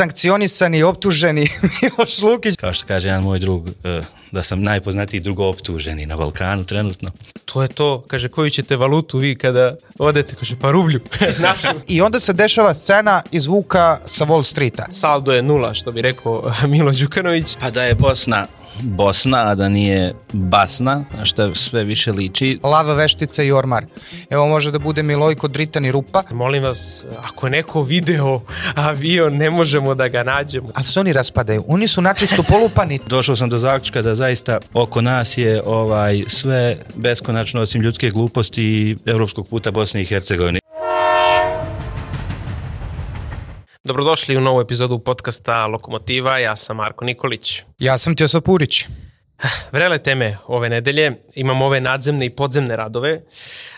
sankcionisani, optuženi Miloš Lukić. Kao što kaže jedan moj drug, e, da sam najpoznatiji drugo optuženi na Balkanu trenutno. To je to, kaže, koju ćete valutu vi kada odete, kaže, pa rublju, našu. I onda se dešava scena iz Vuka sa Wall Streeta. Saldo je nula, što bi rekao Milo Đukanović. Pa da je Bosna Bosna, a da nije Basna, a što sve više liči. Lava, veštica i ormar. Evo može da bude Milojko Dritan i Rupa. Molim vas, ako je neko video avion, ne možemo da ga nađemo. A se oni raspadaju. Oni su načisto polupani. Došao sam do zaključka da zaista oko nas je ovaj sve beskonačno osim ljudske gluposti i evropskog puta Bosne i Hercegovine. Dobrodošli u novu epizodu podcasta Lokomotiva, ja sam Marko Nikolić. Ja sam Tjosa Purić. Vrele teme ove nedelje, imamo ove nadzemne i podzemne radove,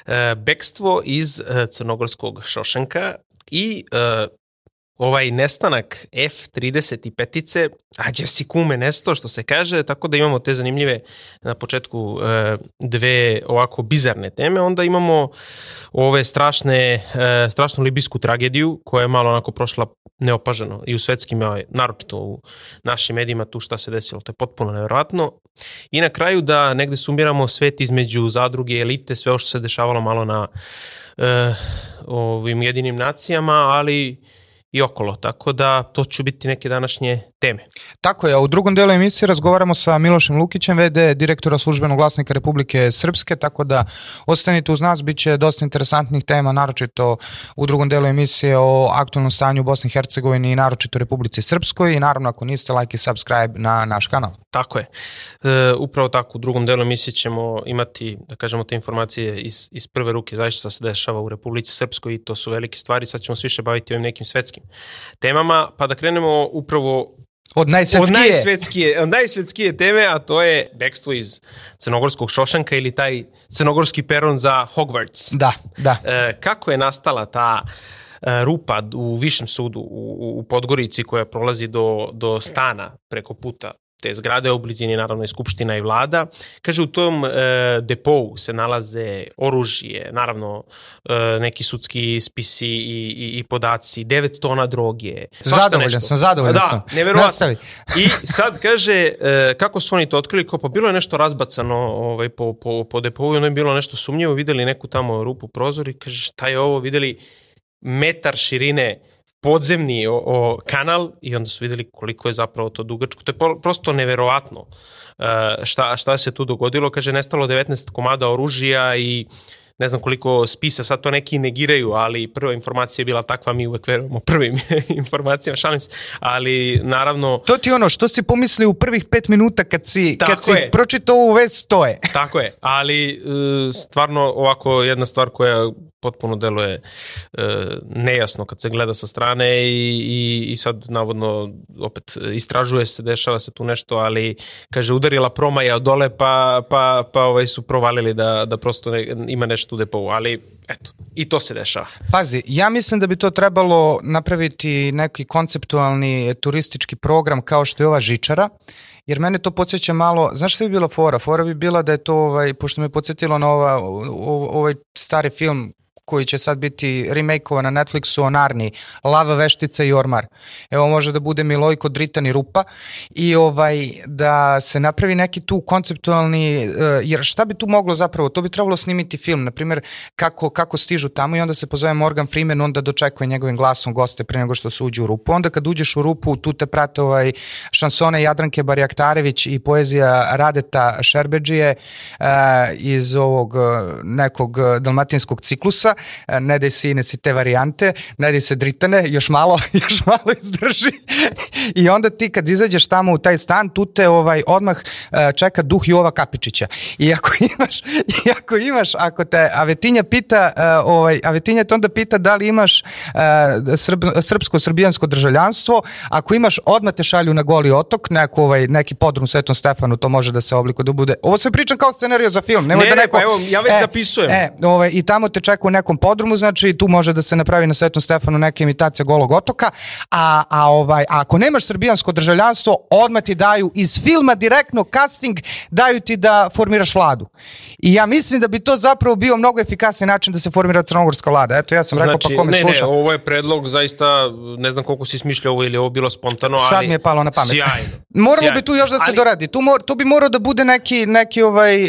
e, bekstvo iz e, crnogorskog Šošenka i e, ovaj nestanak F-35-ice, a si kume nesto što se kaže, tako da imamo te zanimljive na početku e, dve ovako bizarne teme, onda imamo ove strašne, e, strašnu libijsku tragediju koja je malo onako prošla neopaženo i u svetskim, naročito u našim medijima tu šta se desilo, to je potpuno nevjerojatno. I na kraju da negde sumiramo svet između zadruge, elite, sve ovo što se dešavalo malo na e, ovim jedinim nacijama, ali i okolo, tako da to će biti neke današnje teme. Tako je, a u drugom delu emisije razgovaramo sa Milošem Lukićem, VD direktora službenog glasnika Republike Srpske, tako da ostanite uz nas, bit će dosta interesantnih tema, naročito u drugom delu emisije o aktualnom stanju u Bosni i Hercegovini i naročito Republici Srpskoj i naravno ako niste like i subscribe na naš kanal. Tako je. E, upravo tako, u drugom delu emisije ćemo imati, da kažemo, te informacije iz, iz prve ruke zaista se dešava u Republici Srpskoj i to su velike stvari. Sad ćemo se više baviti ovim nekim svetskim temama, pa da krenemo upravo Od najsvetskije. Od najsvetskije, od najsvetskije teme, a to je bekstvo iz crnogorskog Šošanka ili taj crnogorski peron za Hogwarts. Da, da. E, kako je nastala ta e, rupa u višem sudu u, u Podgorici koja prolazi do, do stana preko puta te zgrade, u blizini naravno i Skupština i vlada. Kaže, u tom e, depou se nalaze oružje, naravno e, neki sudski spisi i, i, i podaci, 9 tona droge. Zadovoljan sam, zadovoljan da, sam. Neverovatno. Nastavi. I sad kaže, e, kako su oni to otkrili, kao pa bilo je nešto razbacano ovaj, po, po, po depou i ono je bilo nešto sumnjivo, videli neku tamo rupu prozor i kaže, šta je ovo, videli metar širine podzemni o, o kanal i onda su videli koliko je zapravo to dugačko. To je prosto neverovatno uh, šta, šta se tu dogodilo. Kaže, nestalo 19 komada oružja i ne znam koliko spisa, sad to neki negiraju, ali prva informacija je bila takva, mi uvek verujemo prvim informacijama, šalim se, ali naravno... To ti ono, što si pomislio u prvih pet minuta kad si, Tako kad si je. pročitao ovu vest, to je. Tako je, ali uh, stvarno ovako jedna stvar koja potpuno deluje e, nejasno kad se gleda sa strane i, i, i sad navodno opet istražuje se, dešava se tu nešto, ali kaže udarila promaja dole pa, pa, pa ovaj su provalili da, da prosto ne, ima nešto u depovu, ali eto, i to se dešava. Pazi, ja mislim da bi to trebalo napraviti neki konceptualni turistički program kao što je ova žičara, jer mene to podsjeća malo, znaš šta bi bila fora? Fora bi bila da je to, ovaj, pošto me podsjetilo na ova, ovaj stari film koji će sad biti remakeovan na Netflixu o Narni, Lava, Veštica i Ormar. Evo može da bude Milojko, Dritan i Rupa i ovaj da se napravi neki tu konceptualni, uh, jer šta bi tu moglo zapravo, to bi trebalo snimiti film, na primjer kako, kako stižu tamo i onda se pozove Morgan Freeman, onda dočekuje njegovim glasom goste pre nego što se uđe u rupu. Onda kad uđeš u rupu, tu te prate ovaj šansone Jadranke Barjaktarević i poezija Radeta Šerbeđije uh, iz ovog nekog dalmatinskog ciklusa E, ne daj sine si te varijante, ne daj se dritane, još malo, još malo izdrži. I onda ti kad izađeš tamo u taj stan, tu te ovaj, odmah e, čeka duh Jova Kapičića. I ako imaš, i ako imaš, ako te Avetinja pita, e, ovaj, Avetinja te onda pita da li imaš srb, srpsko-srbijansko državljanstvo, ako imaš, odmah te šalju na goli otok, neko, ovaj, neki podrum Svetom Stefanu, to može da se oblikuje da bude. Ovo sve pričam kao scenario za film. Nemoj ne, da neko, neko, pa evo, ja već e, zapisujem. E, ovaj, I tamo te čeka u nekom podrumu, znači tu može da se napravi na Svetom Stefanu neka imitacija golog otoka, a, a, ovaj, a ako nemaš srbijansko državljanstvo, odmah ti daju iz filma direktno casting, daju ti da formiraš vladu. I ja mislim da bi to zapravo bio mnogo efikasni način da se formira crnogorska vlada. Eto, ja sam znači, rekao pa kome ne, sluša. Ne, ovo je predlog zaista, ne znam koliko si smišljao ovo ili ovo bilo spontano, ali... Sad mi je palo na pamet. Sjajno. Moralo sjajno. bi tu još da se ali, doradi. Tu, mor, tu bi morao da bude neki, neki, ovaj,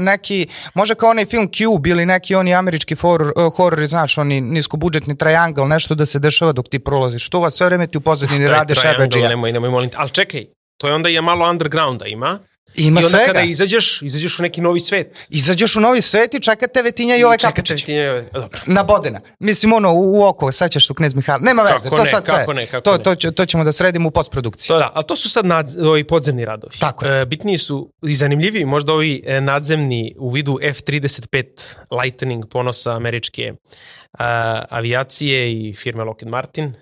neki, može kao onaj film Cube ili neki oni američki horor, uh, horori, znaš, oni niskobudžetni triangle, nešto da se dešava dok ti prolaziš. To vas sve vreme ti u pozadini rade šebeđija. Nemoj, nemoj, molim. Ali čekaj, to je onda je malo undergrounda ima. Ima I onda svega. kada izađeš, izađeš u neki novi svet. Izađeš u novi svet i čekate Vetinja i ovaj Čekate Kapičić. ti ne, dobro. Na Bodena. Mislim, ono, u, u oko, sad ćeš tu knez Mihajl. Nema veze, Kako to ne, sad sve. kako ne, kako to, ne. to, će, to ćemo da sredimo u postprodukciji. To da, ali to su sad nad, ovi podzemni radovi. Tako je. E, bitniji su i zanimljiviji možda ovi e, nadzemni u vidu F-35 Lightning ponosa američke a, avijacije i firme Lockheed Martin,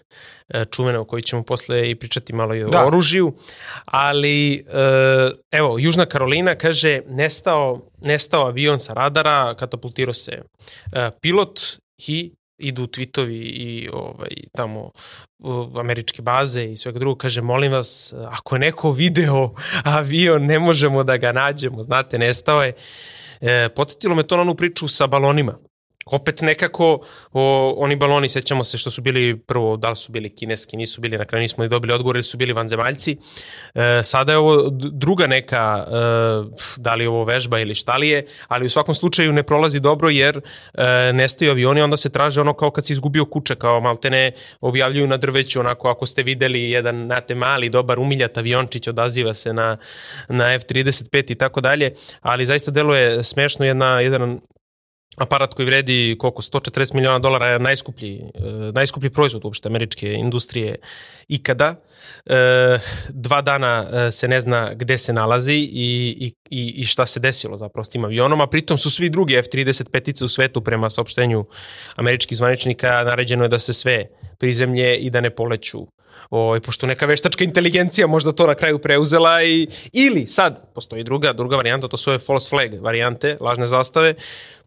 e, čuvene o kojoj ćemo posle i pričati malo i o Da. oružju, ali e, evo, Južna Karolina kaže nestao, nestao avion sa radara, katapultirao se e, pilot i idu tweetovi i ovaj, tamo američke baze i svega drugog, kaže, molim vas, ako je neko video avion, ne možemo da ga nađemo, znate, nestao je. E, podsjetilo me to na onu priču sa balonima. Opet nekako o, oni baloni, sećamo se što su bili prvo, da li su bili kineski, nisu bili, na kraju nismo ni dobili odgovor ili su bili vanzemaljci. E, sada je ovo druga neka, e, da li je ovo vežba ili šta li je, ali u svakom slučaju ne prolazi dobro jer e, nestaju avioni, onda se traže ono kao kad si izgubio kuće, kao maltene objavljuju na drveću, onako ako ste videli jedan, znate, mali, dobar, umiljat aviončić, odaziva se na, na F-35 i tako dalje, ali zaista deluje smešno jedna, jedan aparat koji vredi koliko 140 miliona dolara je najskuplji e, najskuplji proizvod uopšte američke industrije ikada. E, dva dana e, se ne zna gde se nalazi i, i, i, šta se desilo zapravo s tim avionom, a pritom su svi drugi F-35 u svetu prema saopštenju američkih zvaničnika naređeno je da se sve prizemlje i da ne poleću Ovaj pošto neka veštačka inteligencija možda to na kraju preuzela i ili sad postoji druga druga varijanta to su ove false flag varijante lažne zastave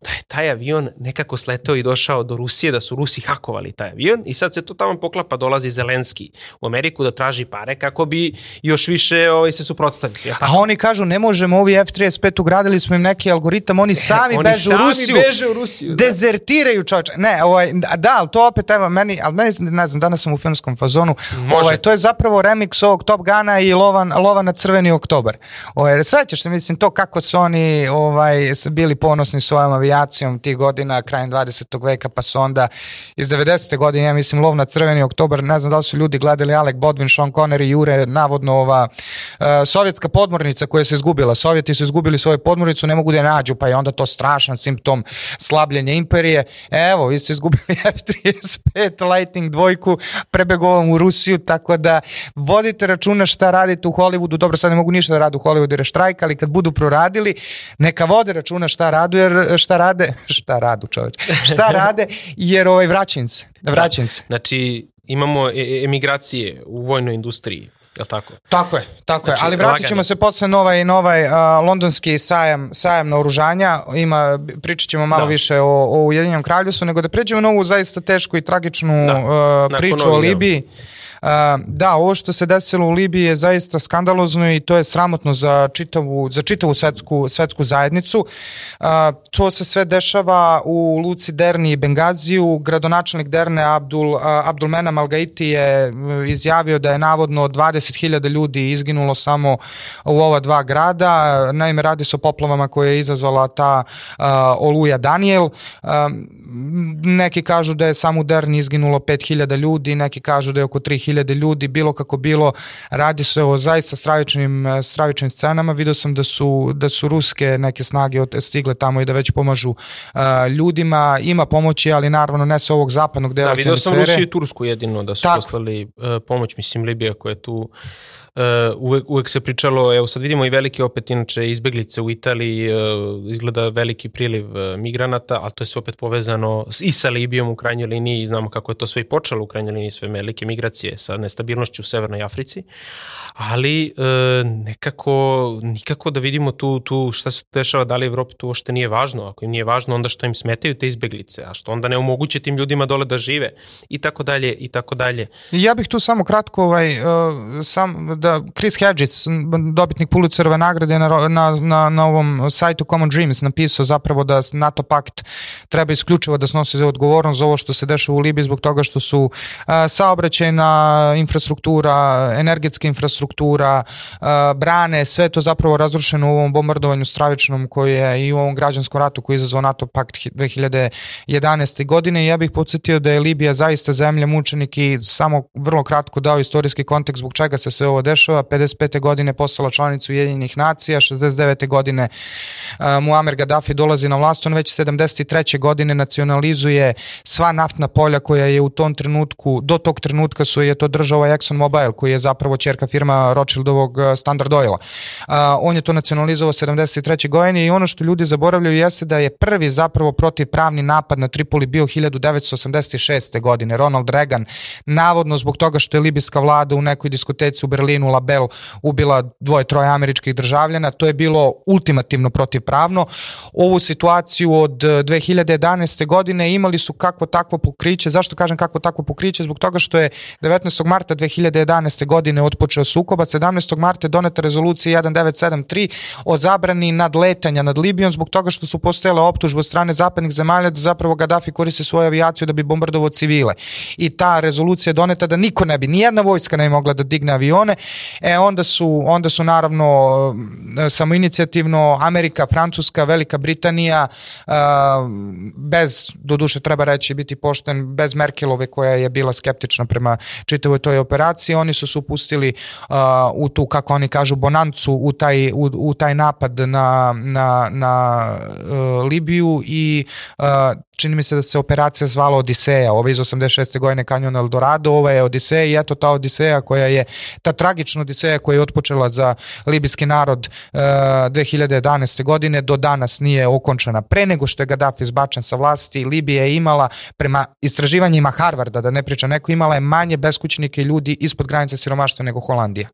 da je taj avion nekako sleteo i došao do Rusije, da su Rusi hakovali taj avion i sad se to tamo poklapa, dolazi Zelenski u Ameriku da traži pare kako bi još više ovaj, se suprotstavili. Ja, A oni kažu, ne možemo, ovi F-35 ugradili smo im neki algoritam, oni sami Oni bežu sami u Rusiju. beže u Rusiju, da. Dezertiraju čovječe. Ne, ovaj, da, ali to opet, evo, meni, ali meni, ne znam, danas sam u filmskom fazonu, Može. ovaj, to je zapravo remix ovog Top Gana i Lova, Lova na crveni oktobar. Ovaj, svećaš se, mislim, to kako su oni ovaj, bili ponosni svojom avijacijom tih godina, krajem 20. veka, pa su onda iz 90. godine, ja mislim, Lov na crveni oktobar, ne znam da li su ljudi gledali Alec Bodwin, Sean Connery, Jure, navodno ova uh, sovjetska podmornica koja se izgubila. Sovjeti su izgubili svoju podmornicu, ne mogu da je nađu, pa je onda to strašan simptom slabljenja imperije. Evo, vi ste izgubili F-35 Lightning dvojku, prebegovom u Rusiju, tako da vodite računa šta radite u Hollywoodu. Dobro, sad ne mogu ništa da rade u Hollywoodu jer je štrajk, ali kad budu proradili, neka vode računa šta radu, jer šta rade, šta radu čoveč, šta rade, jer ovaj vraćim se, vraćam se. Znači, imamo e- e- emigracije u vojnoj industriji, je li tako? Tako je, tako je. Znači, Ali vratit ćemo se posle na ovaj, na ovaj a, londonski sajam, sajam naoružanja. Ima, pričat ćemo malo Da. više o, o Ujedinjenom kraljevstvu, nego da pređemo na ovu zaista tešku i tragičnu Da, nakon priču o Libiji. A, da, ovo što se desilo u Libiji je zaista skandalozno i to je sramotno za čitavu, za čitavu svetsku, svetsku zajednicu. To se sve dešava u Luci Derni i Bengaziju. Gradonačelnik Derne Abdul, a, Abdul Menam Algaiti je izjavio da je navodno 20.000 ljudi izginulo samo u ova dva grada. Naime, radi se o poplavama koje je izazvala ta oluja Daniel. Neki kažu da je samo u Derni izginulo 5.000 ljudi, neki kažu da je oko 3.000 ljudi, bilo kako bilo, radi se o zaista stravičnim, e, stravičnim scenama. Video sam da su, da su ruske neke snage od- stigle tamo i da već pomažu uh, ljudima. Ima pomoći, ali naravno ne sa ovog zapadnog dela Da, video sam. Rusiju i Tursku jedino da su Tako. poslali uh, pomoć, mislim Libija koja je tu uvek, uvek se pričalo, evo sad vidimo i velike opet inače izbeglice u Italiji, uh, izgleda veliki priliv uh, migranata, ali to je sve opet povezano i sa Libijom u krajnjoj liniji. I znamo kako je to sve i počelo u krajnjoj liniji, sve velike migracije sa nestabilnošću u Severnoj Africi, ali e, nekako nikako da vidimo tu, tu šta se dešava, da li Evropa tu uopšte nije važno, ako im nije važno onda što im smetaju te izbeglice, a što onda ne omoguće tim ljudima dole da žive i tako dalje i tako dalje. Ja bih tu samo kratko ovaj, uh, sam, da Chris Hedges, dobitnik Pulitzerove nagrade na, na, na, na ovom sajtu Common Dreams napisao zapravo da NATO pakt treba isključivo da snosi za odgovornost za ovo što se dešava u Libiji zbog toga što su uh, saobraćajna infrastruktura, energetska infrastruktura, uh, brane, sve to zapravo razrušeno u ovom bombardovanju stravičnom koji je i u ovom građanskom ratu koji je izazvao NATO pakt 2011. godine ja bih podsjetio da je Libija zaista zemlja mučenik i samo vrlo kratko dao istorijski kontekst zbog čega se sve ovo dešava. 55. godine postala članicu Ujedinjenih nacija, 69. godine uh, Muammar Gaddafi dolazi na vlast, on već 73. godine nacionalizuje sva naftna polja koja je u tom trenutku, do tog trenutka su je to držao ovaj Exxon Mobil koji je zapravo čerka firma Rothschildovog Standard Oila. Uh, on je to nacionalizovao 73. godine i ono što ljudi zaboravljaju jeste da je prvi zapravo protivpravni napad na Tripoli bio 1986. godine. Ronald Reagan, navodno zbog toga što je libijska vlada u nekoj diskoteci u Berlinu Label ubila dvoje, troje američkih državljana, to je bilo ultimativno protivpravno. Ovu situaciju od 2011. godine imali su kakvo takvo pokriće. Zašto kažem kakvo takvo pokriće? Zbog toga što je 19. marta 2011. godine otpočeo sukoba, 17. marta je doneta rezolucija 1973 o zabrani nadletanja nad Libijom zbog toga što su postojale optužbe od strane zapadnih zemalja da zapravo Gaddafi koristi svoju avijaciju da bi bombardovao civile. I ta rezolucija je doneta da niko ne bi, nijedna vojska ne bi mogla da digne avione. E onda su, onda su naravno e, samo inicijativno Amerika, Francuska, Velika Britanija, e, bez, do duše treba reći biti pošten, bez Merkelove koja je bila skeptična prema čitavoj toj operaciji, oni su se upustili uh, u tu, kako oni kažu, bonancu, u taj, u, u taj napad na, na, na uh, Libiju i uh, čini mi se da se operacija zvala Odiseja, ova iz 86. godine Kanjon Eldorado, ova je Odiseja i eto ta Odiseja koja je, ta tragična Odiseja koja je otpočela za libijski narod uh, 2011. godine do danas nije okončana. Pre nego što je Gaddafi izbačen sa vlasti, Libija je imala, prema istraživanjima Harvarda, da ne priča neko, imala je manje beskućnike ljudi ispod granice siromaštva nego Holandija.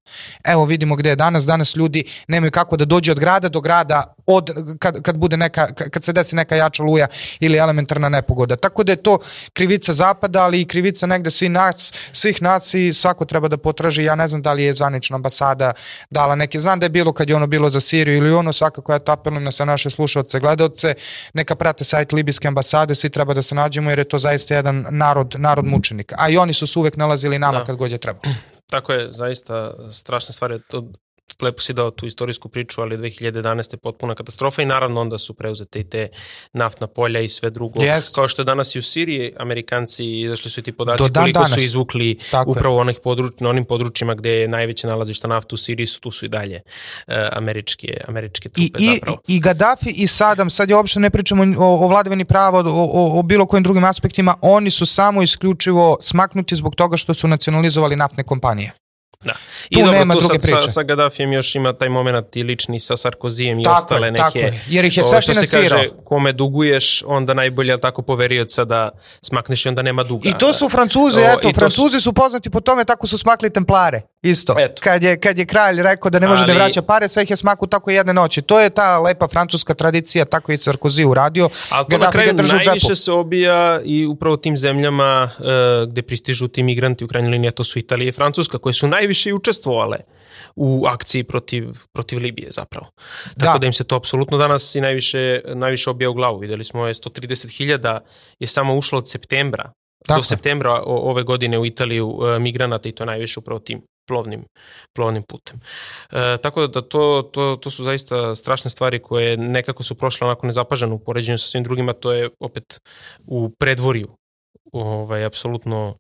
Evo vidimo gde je danas, danas ljudi nemaju kako da dođe od grada do grada od, kad, kad, bude neka, kad se desi neka jača luja ili elementarna nepogoda. Tako da je to krivica zapada, ali i krivica negde svi nas, svih nas i svako treba da potraži. Ja ne znam da li je zvanična ambasada dala neke. Znam da je bilo kad je ono bilo za Siriju ili ono, svakako ja to apelujem na sve naše slušalce, gledalce, neka prate sajt Libijske ambasade, svi treba da se nađemo jer je to zaista jedan narod, narod mučenik. A i oni su se uvek nalazili nama da. kad god je treba. Tako je, zaista strašne stvari. Lepo si dao tu istorijsku priču, ali 2011. je potpuna katastrofa i naravno onda su preuzete i te naftna polja i sve drugo. Yes. Kao što je danas i u Siriji, Amerikanci izašli su i ti podaci dan koliko danas. su izvukli Tako upravo onih područ, na onim područjima gde je najveće nalazišta nafta u Siriji, su, tu su i dalje uh, američke, američke trupe I, zapravo. I, I Gaddafi i Sadam, sad je uopšte ne pričamo o, o vladavini prava, o, o, o bilo kojim drugim aspektima, oni su samo isključivo smaknuti zbog toga što su nacionalizovali naftne kompanije. Da. I tu dobro, nema tu druge sa, priče. Sa, sa Gaddafijem još ima taj moment i lični sa Sarkozijem i tako ostale je, neke. Tako je, jer ih je sve finansirao. Što se kaže, kome duguješ, onda najbolje, ali tako, poverioca da smakneš i onda nema duga. I to su Francuzi, eto, Francuzi su poznati po tome, tako su smakli templare. Isto. Eto. Kad je, kad je kralj rekao da ne može da ali, da vraća pare, sve ih je smaku tako jedne noći. To je ta lepa francuska tradicija, tako i Sarkozy uradio. Ali to na kraju najviše se obija i upravo tim zemljama uh, gde pristižu ti migranti u krajnjoj liniji, to su Italija i Francuska, koje su najviše i učestvovale u akciji protiv, protiv Libije zapravo. Tako da. da im se to apsolutno danas i najviše, najviše obija u glavu. Videli smo je 130.000 je samo ušlo od septembra Tako. do septembra ove godine u Italiju uh, migranata i to najviše upravo tim plovnim, plovnim putem. E, tako da to, to, to su zaista strašne stvari koje nekako su prošle onako nezapaženo u poređenju sa svim drugima, to je opet u predvoriju ovaj, apsolutno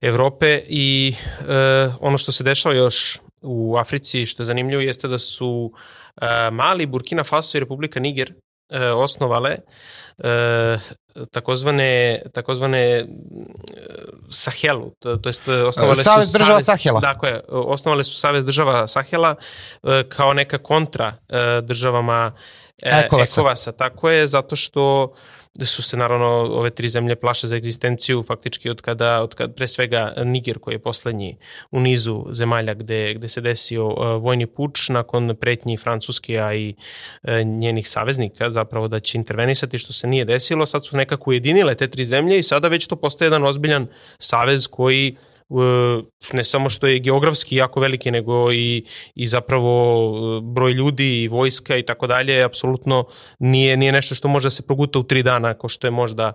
Evrope i e, ono što se dešava još u Africi što je zanimljivo jeste da su e, Mali, Burkina Faso i Republika Niger osnovale e, takozvane, takozvane e, Sahelu, to, to jest osnovale Savez su država Savez, Sahela. Dakle, osnovale su Savez država Sahela e, kao neka kontra e, državama e, Ekovasa. Ekovasa, tako je, zato što su se naravno ove tri zemlje plaše za egzistenciju faktički od kada, od kada pre svega Niger koji je poslednji u nizu zemalja gde, gde se desio uh, vojni puč nakon pretnji Francuske, a i uh, njenih saveznika zapravo da će intervenisati što se nije desilo. Sad su nekako ujedinile te tri zemlje i sada već to postaje jedan ozbiljan savez koji uh, ne samo što je geografski jako veliki, nego i, i zapravo e, broj ljudi i vojska i tako dalje, apsolutno nije, nije nešto što može da se proguta u tri dana, kao što je možda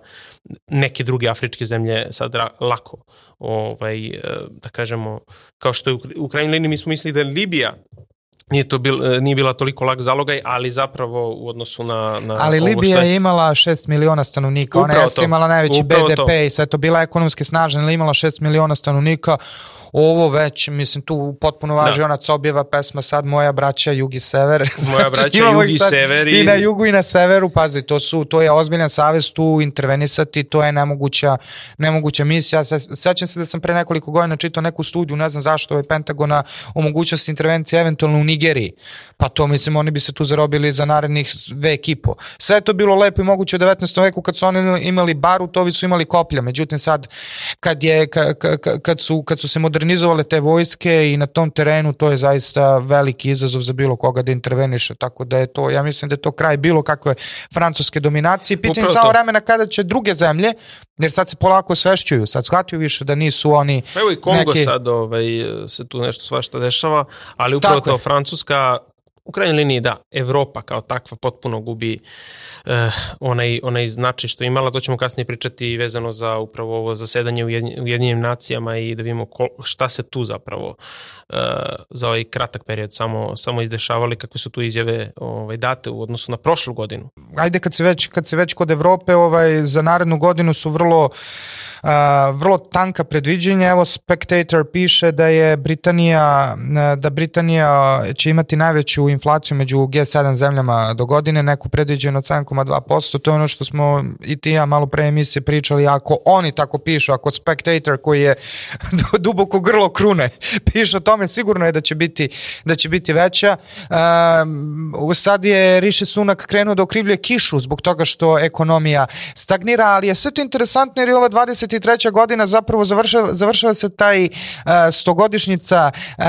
neke druge afričke zemlje sad lako, ovaj, e, da kažemo, kao što je u krajnjoj liniji mi smo mislili da je Libija nije to bil, e, nije bila toliko lag zalogaj, ali zapravo u odnosu na, na Ali Libija je... je imala 6 miliona stanovnika, ona je imala najveći Upravo BDP to. i sve to bila ekonomski snažna, ali imala 6 miliona stanovnika, ovo već, mislim, tu potpuno važi da. ona Cobjeva pesma sad Moja braća jug i sever. Moja braća jug i sever. I... I na jugu i na severu, pazi, to su, to je ozbiljan savez tu intervenisati, to je nemoguća, nemoguća misija. Se, sećam se da sam pre nekoliko godina čitao neku studiju, ne znam zašto je Pentagona o mogućnosti intervencije eventualno u Nigeriji. Pa to, mislim, oni bi se tu zarobili za narednih vek i po. Sve je to bilo lepo i moguće u 19. veku kad su oni imali barut, ovi su imali koplja. Međutim, sad, kad, je, kad, kad, su, kad su se moderni modernizovale te vojske i na tom terenu to je zaista veliki izazov za bilo koga da interveniše, tako da je to, ja mislim da je to kraj bilo kakve francuske dominacije. Pitanje samo vremena kada će druge zemlje, jer sad se polako svešćuju, sad shvataju više da nisu oni Evo i Kongo neki... sad ovaj, se tu nešto svašta dešava, ali upravo tako to je. Francuska u krajnjoj liniji da, Evropa kao takva potpuno gubi uh, onaj, onaj značaj što imala, to ćemo kasnije pričati vezano za upravo ovo zasedanje u Ujedinjenim nacijama i da vidimo kol, šta se tu zapravo uh, za ovaj kratak period samo, samo izdešavali, kakve su tu izjave ovaj, date u odnosu na prošlu godinu. Ajde kad se već, kad se već kod Evrope, ovaj, za narednu godinu su vrlo uh, vrlo tanka predviđenja. Evo Spectator piše da je Britanija da Britanija će imati najveću inflaciju među G7 zemljama do godine, neku predviđenu od 7,2%. To je ono što smo i ti ja malo pre emisije pričali. Ako oni tako pišu, ako Spectator koji je duboko grlo krune piše o tome, sigurno je da će biti, da će biti veća. Uh, sad je Rishi Sunak krenuo da okrivljuje kišu zbog toga što ekonomija stagnira, ali je sve to interesantno jer je ova 20 23. godina zapravo završava, završava se taj uh, stogodišnjica uh,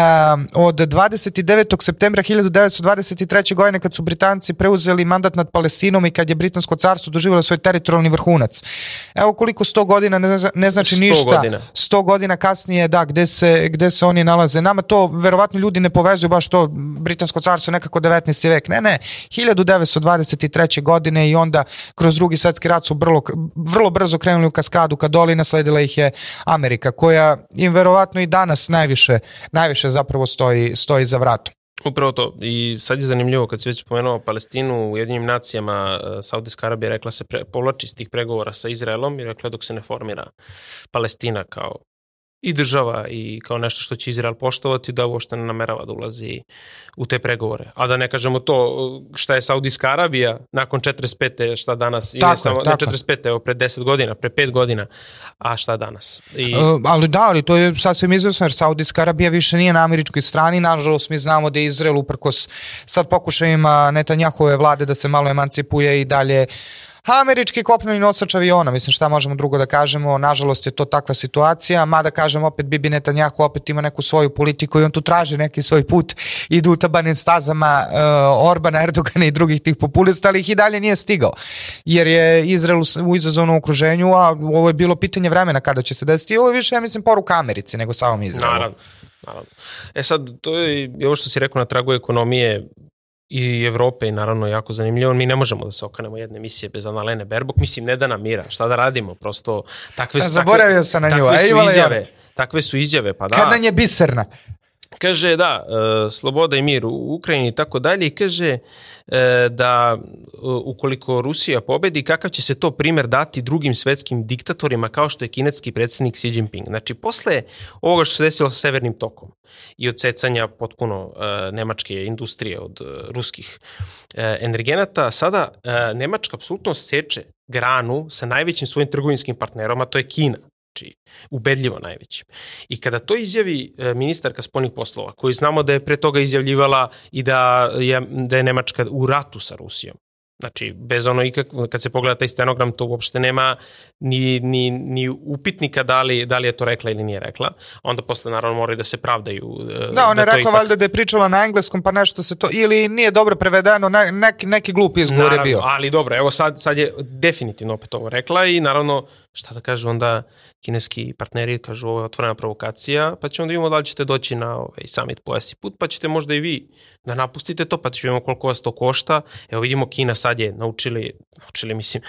od 29. septembra 1923. godine kad su Britanci preuzeli mandat nad Palestinom i kad je Britansko carstvo doživjelo svoj teritorijalni vrhunac. Evo koliko 100 godina ne, zna, ne znači 100 ništa. Godina. 100 godina kasnije, da, gde se, gde se oni nalaze. Nama to, verovatno ljudi ne povezuju baš to Britansko carstvo nekako 19. vek. Ne, ne, 1923. godine i onda kroz drugi svetski rat su vrlo, vrlo brzo krenuli u kaskadu kad dole ali nasledila ih je Amerika, koja im verovatno i danas najviše, najviše zapravo stoji, stoji za vratom. Upravo to. I sad je zanimljivo kad se već spomenuo Palestinu u jedinim nacijama e, Saudijska Arabija rekla se pre, povlači s tih pregovora sa Izraelom i rekla dok se ne formira Palestina kao i država i kao nešto što će Izrael poštovati da uopšte ne namerava da ulazi u te pregovore. A da ne kažemo to šta je Saudijska Arabija nakon 45. šta danas, tako, ne, samo, tako. ne 45. evo pre 10 godina, pre 5 godina, a šta danas. I... Uh, ali da, ali to je sasvim izvesno jer Saudijska Arabija više nije na američkoj strani, nažalost mi znamo da je Izrael uprkos sad pokušajima Netanjahove vlade da se malo emancipuje i dalje uh, Američki kopneni nosač aviona, mislim šta možemo drugo da kažemo, nažalost je to takva situacija, mada kažem opet Bibi Netanjahu opet ima neku svoju politiku i on tu traži neki svoj put, idu utabanim stazama uh, Orbana, Erdogana i drugih tih populista, ali ih i dalje nije stigao, jer je Izrael u izazovnom okruženju, a ovo je bilo pitanje vremena kada će se desiti, ovo je više, ja mislim, poruka Americi nego samom Izraelu. Naravno. Naravno. E sad, to je, ovo što si rekao na tragu ekonomije, i Evrope i naravno jako zanimljivo. Mi ne možemo da se okanemo jedne emisije bez Analene Berbok. Mislim, ne da nam mira. Šta da radimo? Prosto takve su, Zaboravio sam na nju. Takve su izjave. Takve su izjave, pa da. Kad nam je biserna. Kaže, da, e, sloboda i mir u Ukrajini i tako dalje i kaže e, da e, ukoliko Rusija pobedi, kakav će se to primer dati drugim svetskim diktatorima kao što je kinetski predsednik Xi Jinping. Znači, posle ovoga što se desilo sa Severnim tokom i odsecanja potpuno nemačke industrije od ruskih energenata, sada Nemačka apsolutno seče granu sa najvećim svojim trgovinskim partnerom, a to je Kina znači ubedljivo najveći. I kada to izjavi e, ministarka spoljnih poslova, koji znamo da je pre toga izjavljivala i da je, da je Nemačka u ratu sa Rusijom, Znači, bez ono ikak, kad se pogleda taj stenogram, to uopšte nema ni, ni, ni upitnika da li, da li je to rekla ili nije rekla. Onda posle, naravno, moraju da se pravdaju. e, Da, ona da je rekla ipak... valjda da je pričala na engleskom, pa nešto se to, ili nije dobro prevedeno, ne, neki, neki glup izgovor je bio. Ali dobro, evo sad, sad je definitivno opet ovo rekla i naravno, šta da kažu onda, kineski partneri kažu ovo je otvorena provokacija, pa ćemo da vidimo da li ćete doći na ovaj summit po ESI put, pa ćete možda i vi da napustite to, pa ćemo koliko vas to košta. Evo vidimo Kina sad je naučili, naučili mislim,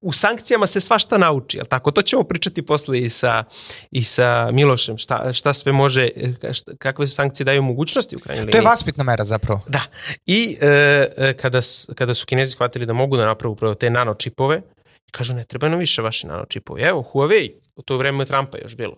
u sankcijama se svašta nauči, al tako? To ćemo pričati posle i sa, i sa Milošem, šta, šta sve može, šta, kakve sankcije daju mogućnosti u krajnjoj liniji. To je vaspitna mera zapravo. Da. I e, kada, kada su Kinezi shvatili da mogu da napravu upravo te nanočipove, kažu ne treba nam više vaši nanočipovi. Evo, Huawei, u to vreme Trumpa još bilo.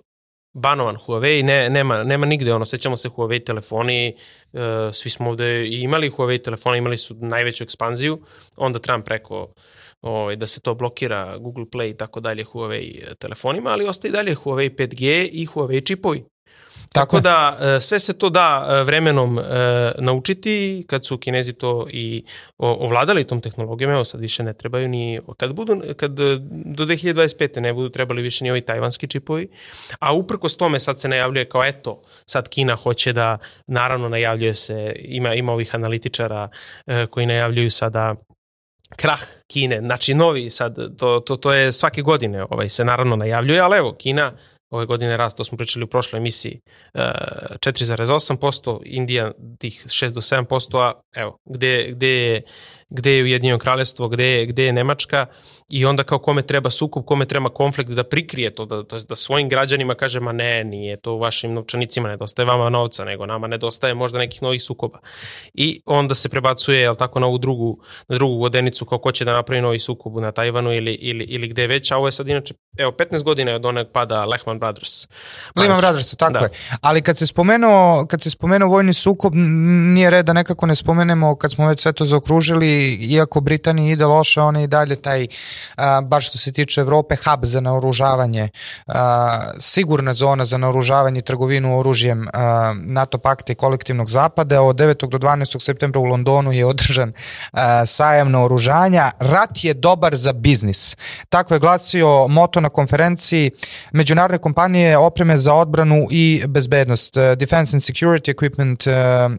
Banovan Huawei, ne, nema, nema nigde, ono, sećamo se Huawei telefoni, uh, svi smo ovde imali Huawei telefone, imali su najveću ekspanziju, onda Trump rekao ovaj, da se to blokira Google Play i tako dalje Huawei telefonima, ali ostaje dalje Huawei 5G i Huawei čipovi. Tako, Tako da e, sve se to da e, vremenom e, naučiti kad su Kinezi to i ovladali tom tehnologijom, evo sad više ne trebaju ni kad budu kad do 2025. ne budu trebali više ni ovi tajvanski čipovi, a uprkos tome sad se najavljuje kao eto, sad Kina hoće da naravno najavljuje se ima ima ovih analitičara koji najavljuju sada krah Kine, znači novi sad, to, to, to je svake godine ovaj, se naravno najavljuje, ali evo, Kina ove godine rast, to smo pričali u prošloj emisiji, 4,8%, Indija tih 6 do 7%, a evo, gde, gde je gde je Ujedinjeno kraljestvo, gde je, gde je Nemačka i onda kao kome treba sukup, kome treba konflikt da prikrije to, da, da, da svojim građanima kaže ma ne, nije to u vašim novčanicima, nedostaje vama novca, nego nama nedostaje možda nekih novih sukoba. I onda se prebacuje, jel tako, na ovu drugu, na drugu vodenicu kao ko će da napravi novi sukob na Tajvanu ili, ili, ili gde već, a ovo je sad inače, evo, 15 godina je od onog pada Lehman Brothers. Lehman Brothers, tako da. je. Ali kad se spomenuo, kad se spomenuo vojni sukob, nije red da nekako ne spomenemo kad smo već sve to zaokružili iako Britaniji ide loše, ona i dalje taj, a, baš što se tiče Evrope, hub za naoružavanje, a, sigurna zona za naoružavanje i trgovinu oružjem a, NATO pakta i kolektivnog zapada. Od 9. do 12. septembra u Londonu je održan a, sajam naoružanja. Rat je dobar za biznis. Tako je glasio moto na konferenciji međunarodne kompanije opreme za odbranu i bezbednost Defense and Security Equipment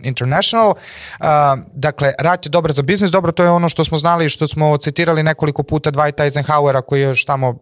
International. Dakle, rat je dobar za biznis, dobro to je ono što smo znali i što smo citirali nekoliko puta Dwight Eisenhowera koji je još tamo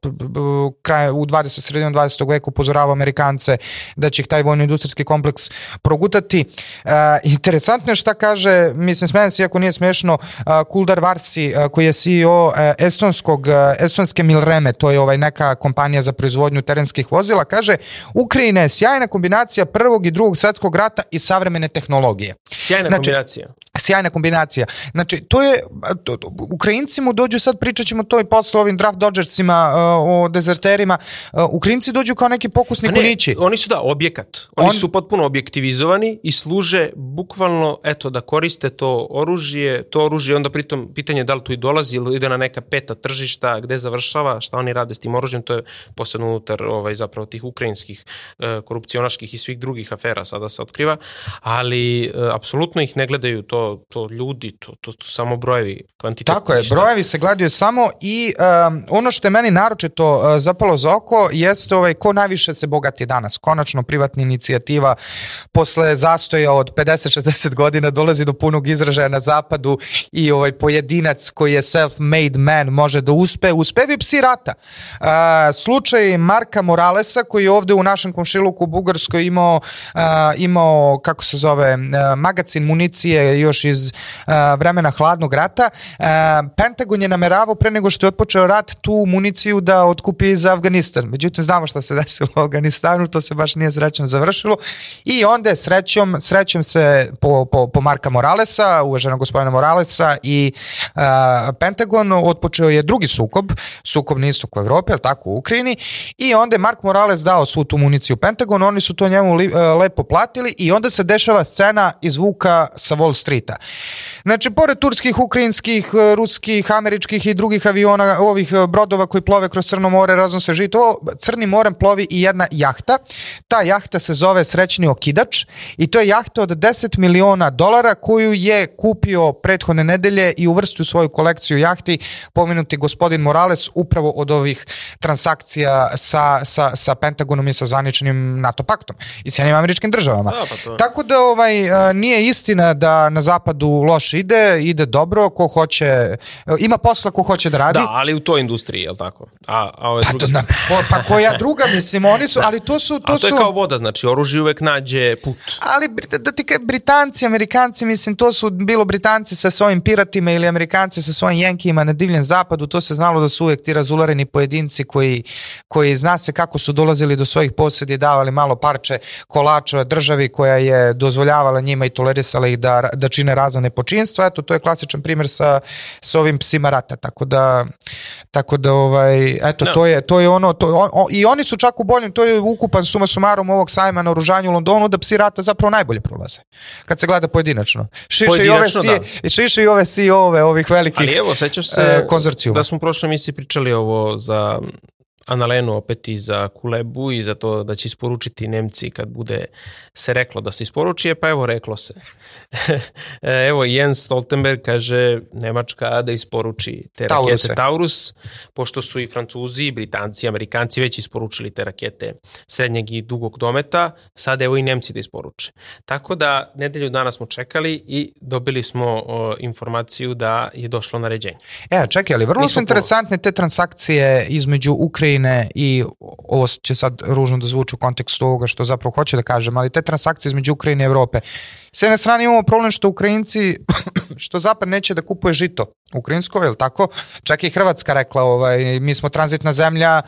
kraj, u 20. sredinom 20. veku upozoravao Amerikance da će ih taj vojno-industrijski kompleks progutati. Uh, interesantno je šta kaže, mislim smijem se iako nije smešno, uh, Kuldar Varsi uh, koji je CEO uh, estonskog, uh, estonske Milreme, to je ovaj neka kompanija za proizvodnju terenskih vozila, kaže Ukrajina je sjajna kombinacija prvog i drugog svetskog rata i savremene tehnologije. Sjajna znači, kombinacija. Sjajna kombinacija. Znači, to je, to, Ukrajinci mu dođu, sad pričat ćemo to i posle ovim draft dodgersima uh, o dezerterima, uh, Ukrajinci dođu kao neki pokusni ne, kunići. Oni su da, objekat. Oni On... su potpuno objektivizovani i služe bukvalno, eto, da koriste to oružje, to oružje, onda pritom pitanje da li tu i dolazi ili ide na neka peta tržišta, gde završava, šta oni rade s tim oružjem, to je posebno unutar ovaj, zapravo tih ukrajinskih uh, korupcionaških i svih drugih afera sada se otkriva, ali uh, apsolutno ih ne gledaju to, to ljudi, to, to, to samo brojevi, kvantitet. Tako je, brojevi se gledaju samo i um, ono što je meni naročito uh, zapalo za oko jeste ovaj, ko najviše se bogati danas. Konačno privatna inicijativa posle zastoja od 50-60 godina dolazi do punog izražaja na zapadu i ovaj pojedinac koji je self-made man može da uspe, uspevi psi rata. Uh, slučaj Marka Moralesa koji je ovde u našem komšiluku u Bugarskoj imao, uh, imao kako se zove, uh, magacin municije još iz uh, vremena hladnog rata. Uh, Pentagon je nameravao pre nego što je otpočeo rat tu municiju da otkupi za Afganistan. Međutim, znamo šta se desilo u Afganistanu, to se baš nije srećom završilo. I onda je srećom, srećom se po, po, po Marka Moralesa, uvaženog gospodina Moralesa i uh, Pentagon otpočeo je drugi sukob, sukob na istoku Evrope, ali tako u Ukrajini, i onda je Mark Morales dao svu tu municiju Pentagon, oni su to njemu li, lepo platili i onda se dešava scena iz Vuka sa Wall Street satelita. Znači, pored turskih, ukrajinskih, ruskih, američkih i drugih aviona, ovih brodova koji plove kroz Crno more, raznose žito, Crnim morem plovi i jedna jahta. Ta jahta se zove Srećni okidač i to je jahta od 10 miliona dolara koju je kupio prethodne nedelje i uvrstio u svoju kolekciju jahti pomenuti gospodin Morales upravo od ovih transakcija sa, sa, sa Pentagonom i sa zvaničnim NATO paktom i Sjednim američkim državama. Da, pa to. Tako da ovaj, nije istina da na zapadu loš ide, ide dobro, ko hoće, ima posla ko hoće da radi. Da, ali u toj industriji, je li tako? A, a ove Pa, druge to, na, po, pa koja druga, mislim, oni su, ali to su... To A to su je kao voda, znači oružje uvek nađe put. Ali Brit- da ti kažem, Britanci, Amerikanci, mislim, to su bilo Britanci sa svojim piratima ili Amerikanci sa svojim jenkijima na divljem zapadu, to se znalo da su uvek ti razulareni pojedinci koji, koji zna se kako su dolazili do svojih posjedi, davali malo parče kolača državi koja je dozvoljavala njima i tolerisala ih da, da čine razne nepočinstva. Eto, to je klasičan primjer sa, sa ovim psima rata, tako da, tako da ovaj, eto, Da. to je, to je ono, to, on, on, i oni su čak u boljem, to je ukupan suma sumarom ovog sajma na oružanju u Londonu, da psi rata zapravo najbolje prolaze, kad se gleda pojedinačno. Šiše Pojedinačno, i ove, da. si, šiše i ove CEO-ove, ovih velikih Ali evo, sećaš se e, konzorcijuma. da smo u prošloj pričali ovo za Analenu opet i za Kulebu i za to da će isporučiti Nemci kad bude se reklo da se isporuči, e, pa evo reklo se. E, evo Jens Stoltenberg kaže Nemačka da isporuči te Tauruse. rakete Taurus, pošto su i Francuzi, i Britanci, i Amerikanci već isporučili te rakete srednjeg i dugog dometa, sad evo i Nemci da isporuče. Tako da nedelju dana smo čekali i dobili smo o, informaciju da je došlo naređenje. E, čekaj, ali vrlo Nismo su interesantne te transakcije između Ukrajine i, ovo će sad ružno da zvuči u kontekstu ovoga što zapravo hoću da kažem, ali te transakcije između Ukrajine i Evrope. S jedne strane imamo problem što Ukrajinci, što Zapad neće da kupuje žito ukrajinsko, je li tako? Čak i Hrvatska rekla, ovaj, mi smo tranzitna zemlja,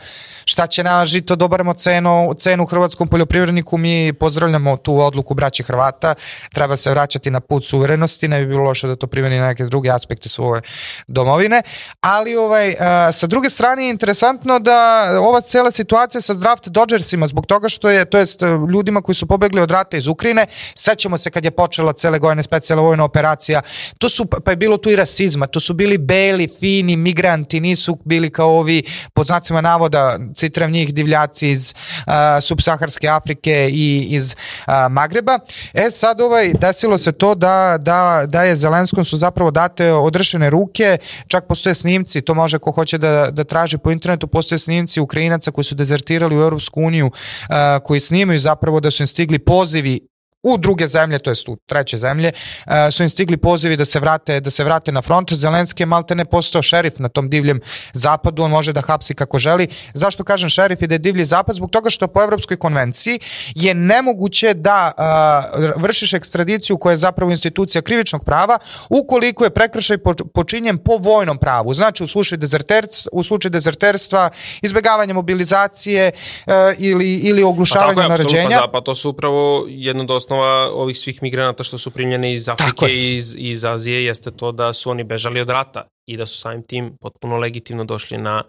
šta će na žito, dobaremo cenu, cenu hrvatskom poljoprivredniku, mi pozdravljamo tu odluku braći Hrvata, treba se vraćati na put suverenosti, ne bi bilo loše da to primeni na neke druge aspekte svoje domovine, ali ovaj, a, sa druge strane je interesantno da ova cela situacija sa draft Dodgersima zbog toga što je, to jest ljudima koji su pobegli od rata iz Ukrajine, sećamo se kad je počela cele godine specijalna vojna operacija, to su, pa je bilo tu i rasizma, to su bili beli, fini migranti, nisu bili kao ovi, pod znacima navoda, citiram njih, divljaci iz a, subsaharske Afrike i iz a, Magreba. E sad ovaj, desilo se to da, da, da je Zelenskom su zapravo date odrešene ruke, čak postoje snimci, to može ko hoće da, da traži po internetu, postoje snimci Ukrajinaca koji su dezertirali u Europsku uniju, a, koji snimaju zapravo da su im stigli pozivi u druge zemlje, to jest u treće zemlje, uh, su im stigli pozivi da se vrate da se vrate na front. Zelenski je malte ne postao šerif na tom divljem zapadu, on može da hapsi kako želi. Zašto kažem šerif i da je divlji zapad? Zbog toga što po Evropskoj konvenciji je nemoguće da uh, vršiš ekstradiciju koja je zapravo institucija krivičnog prava ukoliko je prekršaj po, počinjen po vojnom pravu. Znači u slučaju dezerterstva, u slučaju dezerterstva, izbegavanje mobilizacije uh, ili ili oglušavanje je, apsolutno, naređenja. Da, pa to su upravo jedna od osnova ovih svih migranata što su primljeni iz Afrike i iz, iz Azije jeste to da su oni bežali od rata i da su samim tim potpuno legitimno došli na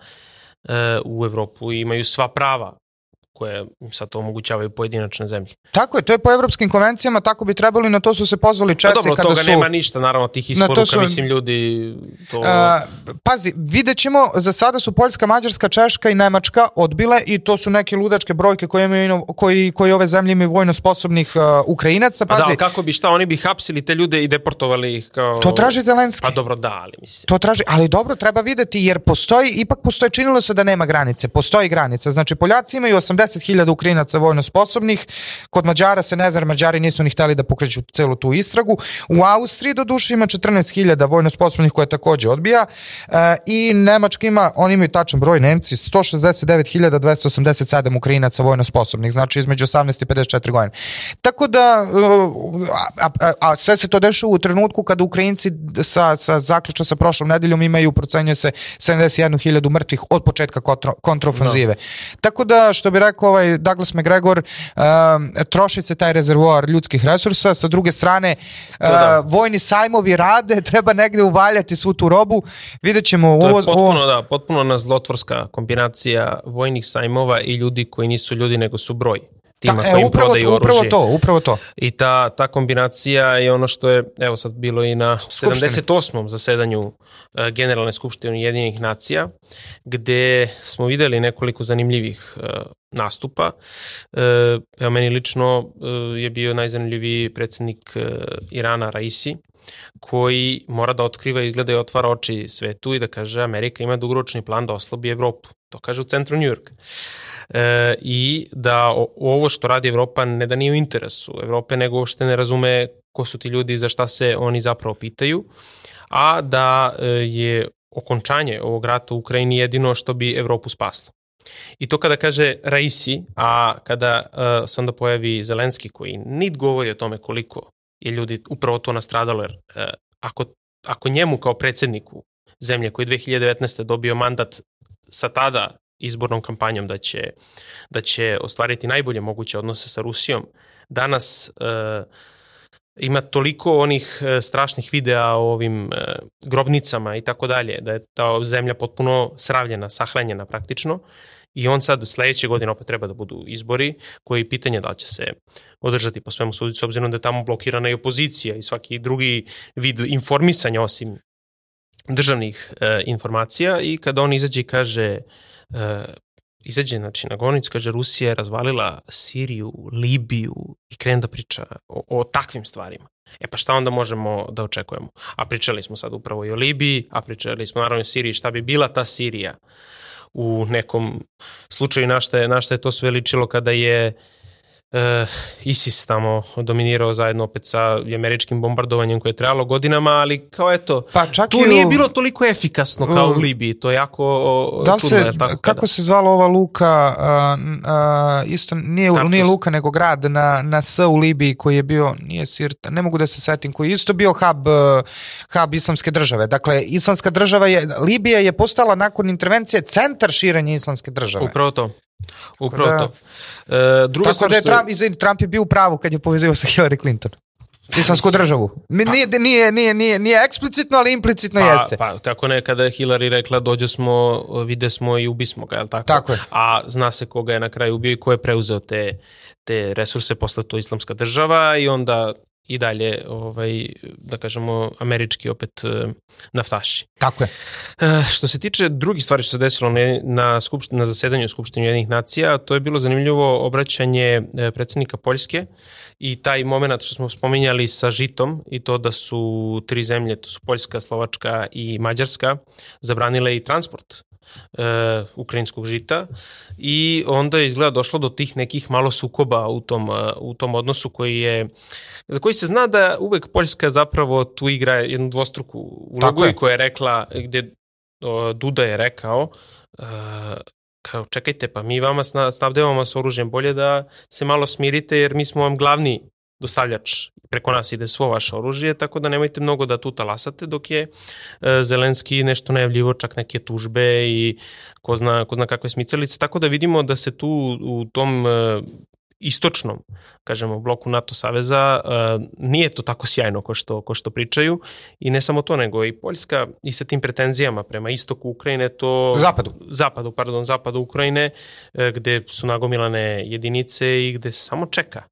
e, u Evropu i imaju sva prava koje sad to omogućavaju pojedinačne zemlje. Tako je, to je po evropskim konvencijama, tako bi trebali, na to su se pozvali Pa Česi dobro, kada toga su... nema ništa, naravno, tih Na to isporuka, su- mislim, ljudi to... A, pazi, vidjet ćemo, za sada su Poljska, Mađarska, Češka i Nemačka odbile i to su neke ludačke brojke koje, imaju, koji, koji ove zemlje imaju vojno sposobnih uh, Ukrajinaca. Da, Pazi, ali kako bi, šta, oni bi hapsili te ljude i deportovali ih kao... to traži Zelenski. Pa dobro, da, ali mislim. To traži, ali dobro, treba videti jer postoji, ipak postoji, činilo se da nema granice, postoji granica. Znači, Poljaci imaju 80.000 Ukrajinaca vojno sposobnih, kod Mađara se ne zna, Mađari nisu ni hteli da pokreću celu tu istragu. U Austriji do duše ima 14.000 vojno sposobnih koje takođe odbija e, i Nemačka ima, oni imaju tačan broj Nemci, 169.287 Ukrajinaca vojno sposobnih, znači između 18 i 54 godine. Tako da, uh, a, a, a sve se to dešava u trenutku kada Ukrajinci sa, sa zaključno sa prošlom nedeljom imaju, procenjuje se 71.000 mrtvih od početka kontro, kontrofanzive. Tako da, što bi rekao ovaj Douglas McGregor, um, troši se taj rezervoar ljudskih resursa, sa druge strane, uh, da. vojni sajmovi rade, treba negde uvaljati svu tu robu, vidjet ćemo To ovo, je potpuno, ovo, da, potpuno na zlotvorska kombinacija vojnih sajmova i ljudi koji nisu ljudi nego su broj. Tima Ta, koji e, im upravo, prodaju upravo oružje. to, upravo to. I ta, ta kombinacija je ono što je, evo sad bilo i na Skupštini. 78. zasedanju e, Generalne skupštine Ujedinjenih nacija, gde smo videli nekoliko zanimljivih e, nastupa. E, evo, meni lično je bio najzanimljiviji predsednik Irana Raisi, koji mora da otkriva, izgleda i otvara oči svetu i da kaže Amerika ima dugoročni plan da oslabi Evropu. To kaže u centru Njujorka. E, I da ovo što radi Evropa ne da nije u interesu Evrope, nego uopšte ne razume ko su ti ljudi i za šta se oni zapravo pitaju, a da e, je okončanje ovog rata u Ukrajini jedino što bi Evropu spaslo. I to kada kaže Raisi, a kada uh, se onda pojavi Zelenski koji nit govori o tome koliko je ljudi upravo to nastradalo, jer uh, ako, ako njemu kao predsedniku zemlje koji 2019. dobio mandat sa tada izbornom kampanjom da će, da će ostvariti najbolje moguće odnose sa Rusijom, danas uh, ima toliko onih uh, strašnih videa o ovim uh, grobnicama i tako dalje, da je ta zemlja potpuno sravljena, sahranjena praktično, I on sad sledeće godine opet treba da budu izbori, koji je pitanje da će se održati po svemu sudicu, obzirom da je tamo blokirana i opozicija i svaki drugi vid informisanja osim državnih e, informacija i kada on izađe i kaže e, izađe znači, na govornicu, kaže Rusija je razvalila Siriju, Libiju i krene da priča o, o takvim stvarima. E pa šta onda možemo da očekujemo? A pričali smo sad upravo i o Libiji, a pričali smo naravno i o Siriji, šta bi bila ta Sirija u nekom slučaju na šta je, na šta je to sve ličilo kada je uh, ISIS tamo dominirao zajedno opet sa američkim bombardovanjem koje je trajalo godinama, ali kao eto, Pa čak tu i u- nije bilo toliko efikasno kao u Um, Libiji, to je jako Da li čudno. se, jel tako, kako kada- se zvala ova luka, a, a, isto nije, Tartus. nije luka nego grad na, na S u Libiji koji je bio, nije Sirta, ne mogu da se setim, koji je isto bio hub, uh, hub islamske države. Dakle, islamska država je, Libija je postala nakon intervencije centar širenja islamske države. Upravo to. Upravo Da. to. E, druga Tako stvar da je Trump, izvini, Trump je bio u pravu kad je povezio sa Hillary Clinton. Islamsku državu. Mi- Nije, nije, nije, nije, nije eksplicitno, ali implicitno Pa, jeste. pa tako ne, kada je Hillary rekla dođe smo, vide smo i ubismo ga, je li tako? Tako je. A zna se koga je na kraju ubio i ko je preuzeo te, te resurse posle to islamska država i onda i dalje, ovaj, da kažemo, američki opet eh, naftaši. Tako je. E, što se tiče drugih stvari što se desilo na, na, na zasedanju Skupštine Jedinih nacija, to je bilo zanimljivo obraćanje e, predsednika Poljske i taj moment što smo spominjali sa žitom i to da su tri zemlje, to su Poljska, Slovačka i Mađarska, zabranile i transport e, ukrajinskog žita i onda je izgleda došlo do tih nekih malo sukoba u tom, e, u tom odnosu koji je za koji se zna da uvek Poljska zapravo tu igra jednu dvostruku ulogu i koja je rekla gde o, Duda je rekao e, kao čekajte pa mi vama sna- snabdevamo s oružjem bolje da se malo smirite jer mi smo vam glavni dostavljač preko nas ide svo vaše oružje, tako da nemojte mnogo da tu talasate, dok je e, Zelenski nešto najavljivo, čak neke tužbe i ko zna, ko zna kakve smicalice, tako da vidimo da se tu u tom e, istočnom, kažemo, bloku NATO saveza, e, nije to tako sjajno ko što, ko što pričaju i ne samo to, nego i Poljska i sa tim pretenzijama prema istoku Ukrajine, to... Zapadu. Zapadu, pardon, zapadu Ukrajine, gde su nagomilane jedinice i gde se samo čeka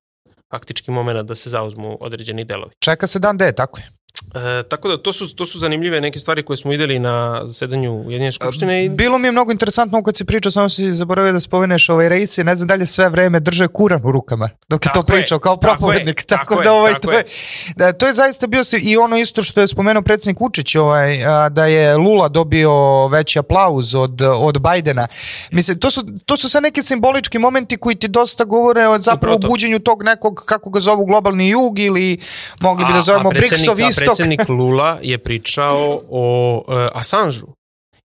faktički moment da se zauzmu određeni delovi. Čeka se dan D, tako je. E, tako da to su, to su zanimljive neke stvari koje smo videli na zasedanju Ujedinjene skupštine i Bilo mi je mnogo interesantno kad si pričao, samo si zaboravio da spomeneš ovaj rejsi, ne znam dalje sve vreme drže Kuran u rukama dok je Tako to pričao je, kao tako je, propovednik. Tako, tako da je, ovaj tako to je, da, to je zaista bio si, i ono isto što je spomenuo predsjednik Vučić, ovaj a, da je Lula dobio veći aplauz od od Bajdena. Mislim to su to su sve neki simbolički momenti koji ti dosta govore o zapravo Upravo to. buđenju tog nekog kako ga zovu globalni jug ili mogli bi da zovemo BRICS-ov a istok. Predsednik Lula je pričao o uh, Assange-u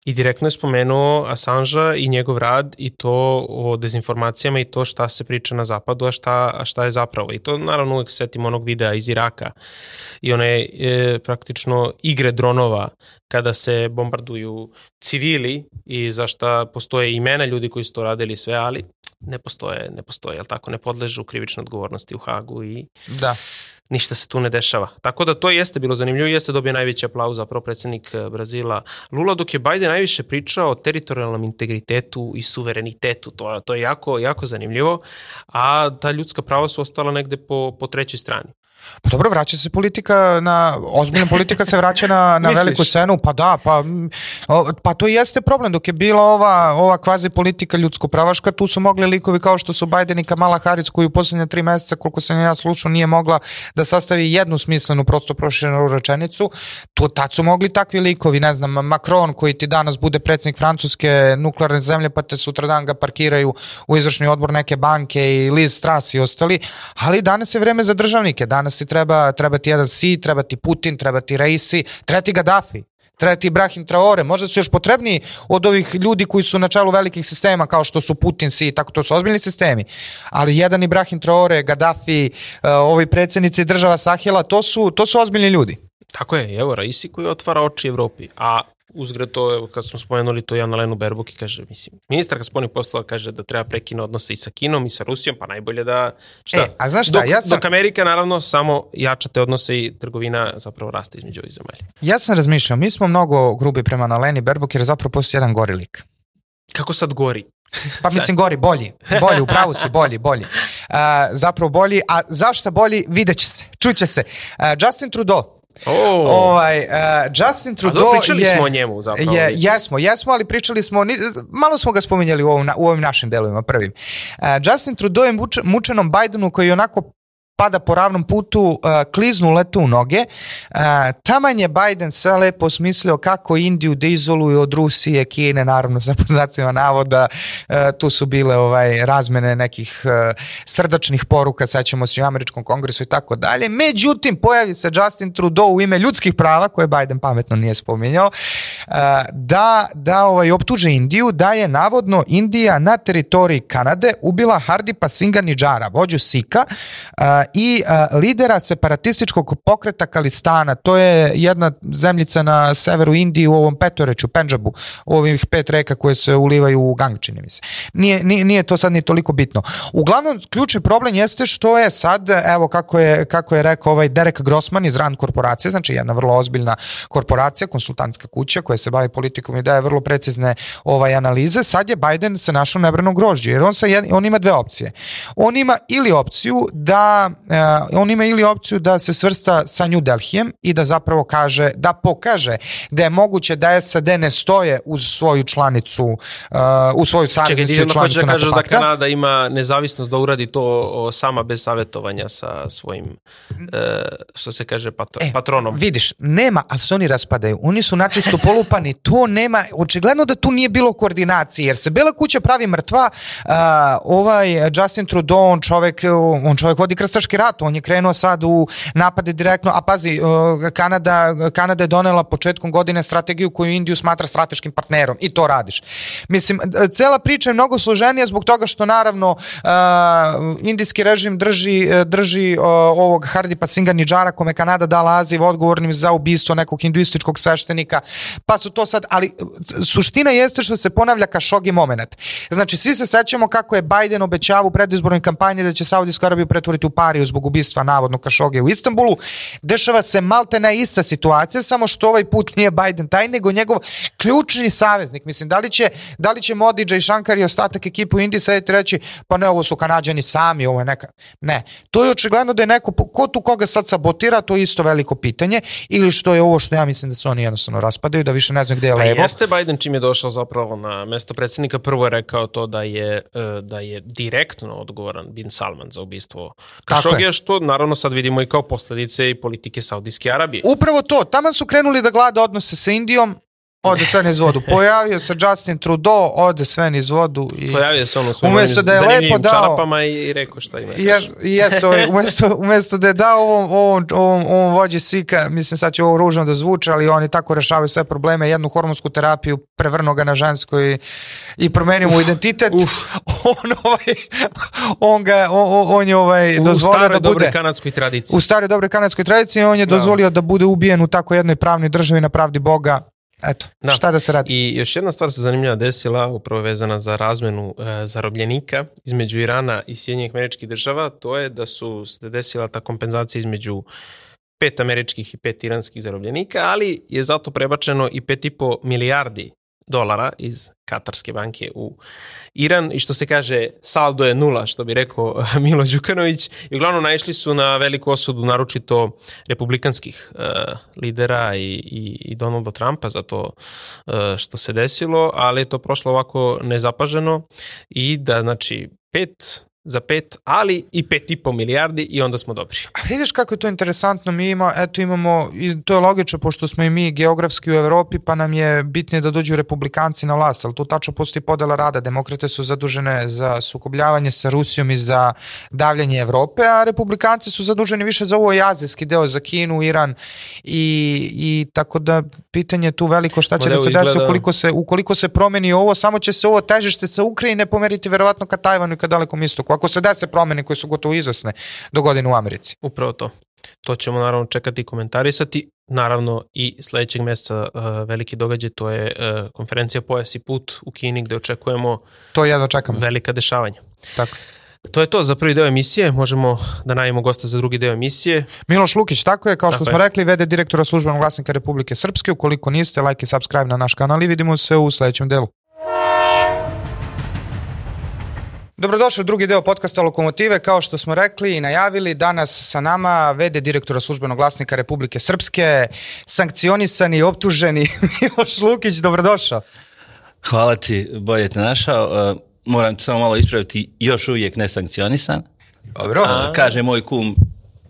i direktno je spomenuo Assange-a i njegov rad i to o dezinformacijama i to šta se priča na zapadu, a šta, a šta je zapravo. I to naravno uvek se setimo onog videa iz Iraka i one e, praktično igre dronova kada se bombarduju civili i za šta postoje imena ljudi koji su to radili sve, ali ne postoje, ne postoje, jel tako, ne podležu krivičnoj odgovornosti u Hagu i Da. Ništa se tu ne dešava. Tako da to jeste bilo zanimljivo i jeste dobio najveći aplauz zapravo predsednik eh, Brazila Lula, dok je Biden najviše pričao o teritorijalnom integritetu i suverenitetu. To, to je jako, jako zanimljivo, a ta ljudska prava su ostala negde po, po trećoj strani. Pa dobro, vraća se politika na, ozbiljna politika se vraća na, na veliku scenu, pa da, pa, pa to jeste problem, dok je bila ova, ova kvazi politika ljudsko-pravaška, tu su mogli likovi kao što su Biden i Kamala Harris, koji u poslednje tri meseca, koliko sam ja slušao, nije mogla da sastavi jednu smislenu, prosto proširenu rečenicu, tu tad su mogli takvi likovi, ne znam, Macron koji ti danas bude predsednik Francuske nuklearne zemlje, pa te sutradan ga parkiraju u izvršni odbor neke banke i Liz Strass i ostali, ali danas je vreme za državnike, danas si treba, treba ti jedan Si, treba ti Putin, treba ti Reisi, treba ti Gaddafi treba ti Ibrahim Traore, možda su još potrebniji od ovih ljudi koji su na čelu velikih sistema kao što su Putin, Si, tako to su ozbiljni sistemi, ali jedan Ibrahim Traore, Gaddafi, uh, ovi predsednici država Sahela, to su, to su ozbiljni ljudi. Tako je, evo Raisi koji otvara oči Evropi, a uzgred to, evo, kad smo spomenuli to Jan Lenu Berbuk i kaže, mislim, ministarka spolnih poslova kaže da treba prekinu odnose i sa Kinom i sa Rusijom, pa najbolje da, šta? E, a znaš šta, dok, ja sam... Dok Amerika, naravno, samo jačate odnose i trgovina zapravo raste između ovih zemalja. Ja sam razmišljao, mi smo mnogo grubi prema Naleni Berbuk jer zapravo postoji jedan gori lik. Kako sad gori? Pa mislim gori, bolji, bolji, upravo si, bolji, bolji. Uh, zapravo bolji, a zašto bolji, vidjet će se, čuće se. Uh, Justin Trudeau, Oh. Ovaj, uh, Justin Trudeau A pričali je, smo o njemu zapravo. Je, jesmo, jesmo, ali pričali smo, malo smo ga spominjali u, ovom, u ovim našim delovima prvim. Uh, Justin Trudeau je muč, mučenom Bidenu koji je onako pada po ravnom putu, uh, kliznu letu u noge. Uh, taman je Biden sve lepo smislio kako Indiju da izoluju od Rusije, Kine, naravno sa poznacima navoda. Uh, tu su bile ovaj razmene nekih uh, srdačnih poruka, sećamo se u američkom kongresu i tako dalje. Međutim, pojavi se Justin Trudeau u ime ljudskih prava, koje Biden pametno nije spominjao, uh, da, da ovaj, optuže Indiju da je navodno Indija na teritoriji Kanade ubila Hardipa Singha Nijara, vođu Sika, uh, i lidera separatističkog pokreta Kalistana. To je jedna zemljica na severu Indije u ovom petoreču, Pendžabu, u ovih pet reka koje se ulivaju u Gang, čini mi se. Nije, nije, nije to sad ni toliko bitno. Uglavnom, ključni problem jeste što je sad, evo kako je, kako je rekao ovaj Derek Grossman iz RAND korporacije, znači jedna vrlo ozbiljna korporacija, konsultantska kuća koja se bavi politikom i daje vrlo precizne ovaj analize, sad je Biden se našao nebranog grožđu, jer on, sa jed, on ima dve opcije. On ima ili opciju da on ima ili opciju da se svrsta sa New Delhijem i da zapravo kaže, da pokaže da je moguće da SAD ne stoje uz svoju članicu, uh, u svoju saveznicu Čekaj, ti hoćeš da kažeš da Kanada ima nezavisnost da uradi to sama bez savjetovanja sa svojim, uh, što se kaže, patro, e, patronom. Vidiš, nema, ali se oni raspadaju. Oni su načisto polupani, to nema, očigledno da tu nije bilo koordinacije, jer se Bela kuća pravi mrtva, uh, ovaj Justin Trudeau, on čovek, on čovek vodi krstaški rat, on je krenuo sad u napade direktno, a pazi, uh, Kanada, Kanada je donela početkom godine strategiju koju Indiju smatra strateškim partnerom i to radiš. Mislim, cela priča je mnogo složenija zbog toga što naravno uh, indijski režim drži, drži uh, ovog Hardipa Singha Nijara kome Kanada dala aziv odgovornim za ubistvo nekog hinduističkog sveštenika, pa su to sad, ali suština jeste što se ponavlja Kašogi moment. Znači, svi se sećamo kako je Biden obećavao u predizbornoj kampanji da će Saudijsku Arabiju pretvoriti u pariju zbog ubistva navodno Kašoge u Istanbulu. Dešava se malte na ista situacija, samo što ovaj put nije Biden taj, nego njegov ključni saveznik. Mislim, da li će, da li će Modiđa i Shankar i ostatak ekipu u Indiji sedeti reći, pa ne, ovo su Kanadjani sami, ovo je neka... Ne, to je očigledno da je neko, ko tu koga sad sabotira, to je isto veliko pitanje, ili što je ovo što ja mislim da se oni jednostavno raspadaju, da više ne znam gde je pa levo. Jeste Biden čim je došao zapravo na mesto predsednika, prvo je rekao to da je, e, da je direktno odgovoran Bin Salman za ubistvo Kašogija, što naravno sad vidimo i kao posledice i politike Saudijske Arabije. Upravo to, tamo su krenuli da glada odnose sa Indijom, ode sve niz vodu. Pojavio se Justin Trudeau, ode sve niz vodu. I... Pojavio se ono svojim umesto da je lepo dao, čarapama i, rekao šta ima. Je, jesu, ovaj, umesto, umesto da je dao ovom, ovom, ovom, ovom vođi Sika, mislim sad će ovo ružno da zvuče, ali oni tako rešavaju sve probleme, jednu hormonsku terapiju, prevrno ga na žensko i, i promenio mu identitet. on, ovaj, on, ga, on, on je ovaj, dozvolio da bude... U staroj kanadskoj tradiciji. U staroj dobroj kanadskoj tradiciji on je da. dozvolio da. da bude ubijen u tako jednoj pravnoj državi na pravdi Boga Eto, da. šta da se radi? I još jedna stvar se zanimljiva desila, upravo vezana za razmenu e, zarobljenika između Irana i Sjedinjenih američkih država, to je da su se desila ta kompenzacija između pet američkih i pet iranskih zarobljenika, ali je zato prebačeno i 5,5 milijardi dolara iz Katarske banke u Iran. I što se kaže saldo je nula, što bi rekao Milo Đukanović. I uglavnom naišli su na veliku osudu naročito republikanskih uh, lidera i, i, i Donalda Trumpa za to uh, što se desilo, ali je to prošlo ovako nezapaženo. I da znači pet za pet, ali i pet i po milijardi i onda smo dobri. A vidiš kako je to interesantno, mi ima, eto imamo, i to je logično pošto smo i mi geografski u Evropi, pa nam je bitnije da dođu republikanci na vlast, ali tu tačno postoji podela rada, demokrate su zadužene za sukobljavanje sa Rusijom i za davljanje Evrope, a republikanci su zaduženi više za ovo azijski deo, za Kinu, Iran i, i tako da pitanje tu veliko šta će da se desi ukoliko se, ukoliko se promeni ovo, samo će se ovo težište sa Ukrajine pomeriti verovatno ka Tajvanu i ka dalekom istoku ako se dese promene koje su gotovo izvesne do godine u Americi. Upravo to. To ćemo naravno čekati i komentarisati. Naravno i sledećeg meseca uh, veliki događaj, to je uh, konferencija Pojas i put u Kini gde očekujemo to jedno čekamo. velika dešavanja. Tako. To je to za prvi deo emisije, možemo da najemo gosta za drugi deo emisije. Miloš Lukić, tako je, kao što tako smo je. rekli, vede direktora službenog glasnika Republike Srpske. Ukoliko niste, like i subscribe na naš kanal i vidimo se u sledećem delu. Dobrodošli u drugi deo podcasta Lokomotive. Kao što smo rekli i najavili, danas sa nama vede direktora službenog glasnika Republike Srpske, sankcionisani i optuženi Miloš Lukić. Dobrodošao. Hvala ti, bolje te našao. Uh, moram te samo malo ispraviti, još uvijek nesankcionisan. Dobro. Uh, kaže moj kum,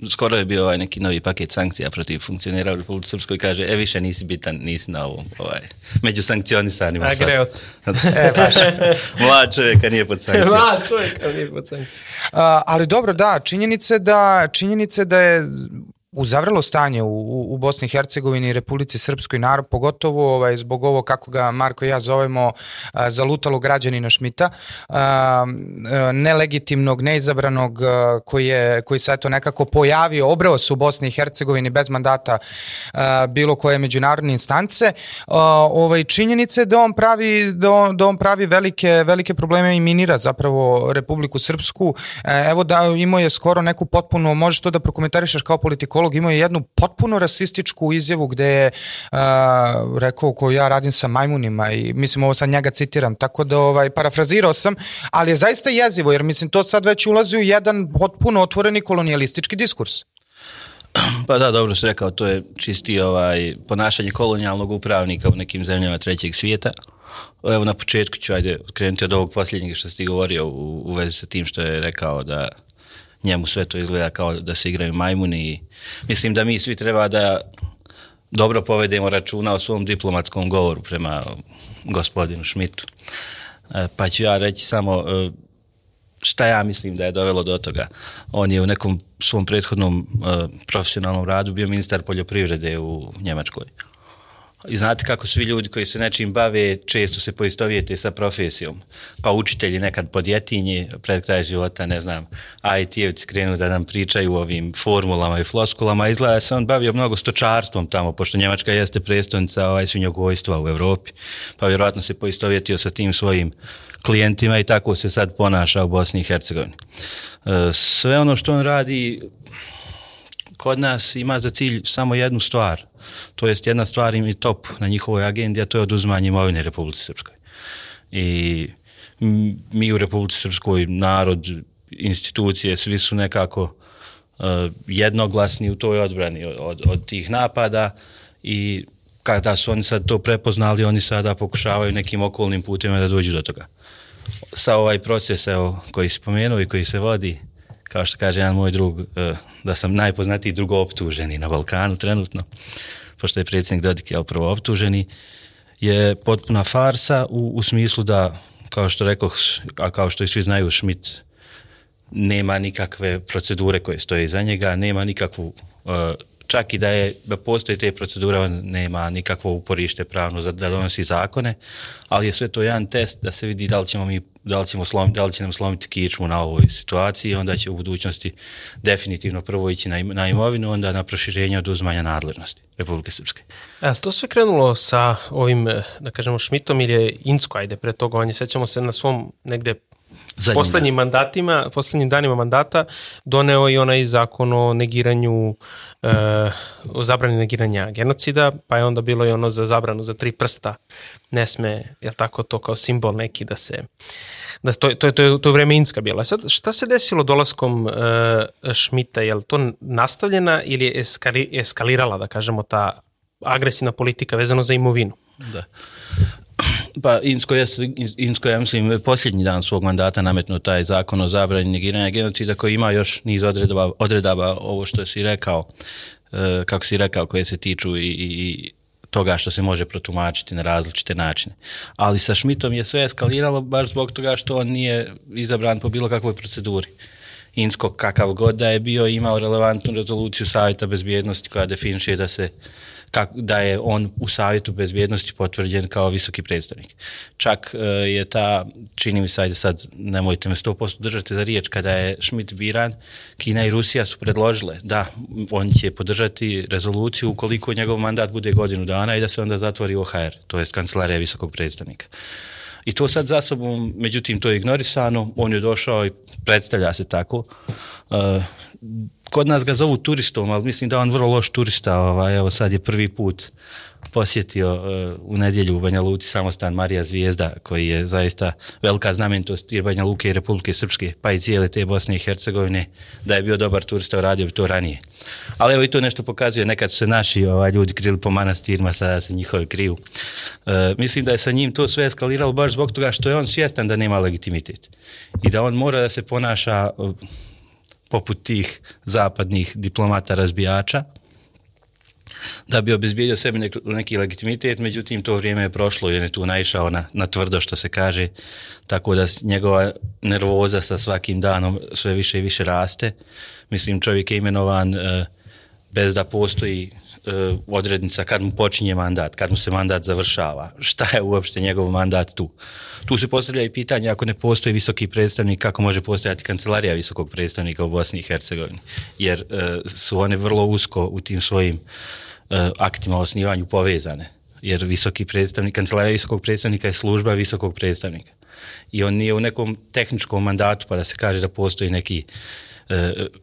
skoro je bio ovaj neki novi paket sankcija protiv funkcionera u Republike Srpskoj kaže, e više nisi bitan, nisi na ovom, ovaj, među sankcionisanima. A greot. e, baš. Mlad čovjek, a nije pod sankcijom. Mlad čovjek, a nije pod sankcijom. Uh, ali dobro, da, činjenice da, činjenice da je uzavrelo stanje u, u Bosni i Hercegovini i Republici Srpskoj narod, pogotovo ovaj, zbog ovo kako ga Marko i ja zovemo zalutalo građanina Šmita, nelegitimnog, neizabranog koji, je, koji se eto nekako pojavio, obrao se u Bosni i Hercegovini bez mandata bilo koje međunarodne instance. Ovaj, činjenice da on pravi, da on, da on pravi velike, velike probleme i minira zapravo Republiku Srpsku. E, evo da imao je skoro neku potpuno, možeš to da prokomentarišeš kao politiko psiholog imao je jednu potpuno rasističku izjavu gde je uh, rekao ko ja radim sa majmunima i mislim ovo sad njega citiram, tako da ovaj, parafrazirao sam, ali je zaista jezivo jer mislim to sad već ulazi u jedan potpuno otvoreni kolonijalistički diskurs. Pa da, dobro se rekao, to je čisti ovaj, ponašanje kolonijalnog upravnika u nekim zemljama trećeg svijeta. Evo na početku ću ajde krenuti od ovog posljednjeg što si ti govorio u, u vezi sa tim što je rekao da njemu sve to izgleda kao da se igraju majmuni i mislim da mi svi treba da dobro povedemo računa o svom diplomatskom govoru prema gospodinu Šmitu. E, pa ću ja reći samo e, šta ja mislim da je dovelo do toga. On je u nekom svom prethodnom e, profesionalnom radu bio ministar poljoprivrede u Njemačkoj. I znate kako svi ljudi koji se nečim bave često se poistovijete sa profesijom. Pa učitelji nekad podjetinji pred kraj života, ne znam, IT-evci krenu da nam pričaju o ovim formulama i floskulama. Izgleda da se on bavio mnogo stočarstvom tamo, pošto Njemačka jeste predstavnica ovaj svinjogojstva u Evropi. Pa vjerojatno se poistovjetio sa tim svojim klijentima i tako se sad ponaša u Bosni i Hercegovini. E, sve ono što on radi kod nas ima za cilj samo jednu stvar, to jest jedna stvar im je top na njihovoj agendi, a to je oduzmanje imovine Republici Srpskoj. I mi u Republici Srpskoj, narod, institucije, svi su nekako uh, jednoglasni u toj odbrani od, od, od tih napada i kada su oni sad to prepoznali, oni sada pokušavaju nekim okolnim putima da dođu do toga. Sa ovaj proces evo, koji spomenuo i koji se vodi, kao što kaže jedan moj drug, uh, da sam najpoznatiji drugo optuženi na Balkanu trenutno, pošto je predsjednik Dodik je prvo optuženi, je potpuna farsa u, u smislu da, kao što rekao, a kao što i svi znaju, Schmidt nema nikakve procedure koje stoje iza njega, nema nikakvu uh, čak i da, je, da postoji te procedure, on nema nikakvo uporište pravno za, da donosi zakone, ali je sve to jedan test da se vidi da li ćemo mi da li, ćemo slomiti, da li će nam slomiti kičmu na ovoj situaciji, onda će u budućnosti definitivno prvo ići na, na imovinu, onda na proširenje oduzmanja nadležnosti Republike Srpske. E, to sve krenulo sa ovim, da kažemo, Šmitom ili je Insko, ajde, pre toga, on je, sećamo se na svom negde Zadnjim poslednjim dan. mandatima, poslednjim danima mandata doneo i onaj zakon o negiranju e, o zabrani negiranja genocida, pa je onda bilo i ono za zabranu za tri prsta. Ne sme, je tako, to kao simbol neki da se da to, to, to, to je vreme Inska bila. Sad, šta se desilo dolaskom uh, Šmita? Je li to nastavljena ili je eskali, eskalirala, da kažemo, ta agresivna politika vezano za imovinu? Da. Pa Insko je, Insko je, mislim, posljednji dan svog mandata nametnuo taj zakon o zabrani negiranja genocida koji ima još niz odredaba, odredaba ovo što si rekao, e, kako si rekao, koje se tiču i, i toga što se može protumačiti na različite načine. Ali sa Šmitom je sve eskaliralo baš zbog toga što on nije izabran po bilo kakvoj proceduri. Insko kakav god da je bio imao relevantnu rezoluciju Savjeta bezbjednosti koja definiše da se kak, da je on u savjetu bezbjednosti potvrđen kao visoki predstavnik. Čak uh, je ta, čini mi se, ajde sad nemojte me 100% držati za riječ, kada je Schmidt biran, Kina i Rusija su predložile da on će podržati rezoluciju ukoliko njegov mandat bude godinu dana i da se onda zatvori OHR, to je kancelarija visokog predstavnika. I to sad za sobom, međutim, to je ignorisano, on je došao i predstavlja se tako. Uh, kod nas ga zovu turistom, ali mislim da on vrlo loš turista, ovaj, evo sad je prvi put posjetio uh, u nedjelju u Banja Luci samostan Marija Zvijezda, koji je zaista velika znamenitost i Banja Luke i Republike Srpske, pa i cijele te Bosne i Hercegovine, da je bio dobar turista, radio bi to ranije. Ali evo i to nešto pokazuje, nekad su se naši ovaj, ljudi krili po manastirima, sada se njihovi kriju. Uh, mislim da je sa njim to sve eskaliralo baš zbog toga što je on svjestan da nema legitimitet i da on mora da se ponaša uh, poput tih zapadnih diplomata razbijača, da bi obezbijedio sebi neki, neki legitimitet, međutim to vrijeme je prošlo i on je tu naišao na, na tvrdo što se kaže, tako da njegova nervoza sa svakim danom sve više i više raste. Mislim čovjek je imenovan uh, bez da postoji odrednica kad mu počinje mandat, kad mu se mandat završava, šta je uopšte njegov mandat tu. Tu se postavlja i pitanje ako ne postoji visoki predstavnik, kako može postojati kancelarija visokog predstavnika u Bosni i Hercegovini, jer uh, su one vrlo usko u tim svojim uh, aktima o osnivanju povezane, jer visoki predstavnik, kancelarija visokog predstavnika je služba visokog predstavnika. I on nije u nekom tehničkom mandatu pa da se kaže da postoji neki uh, E,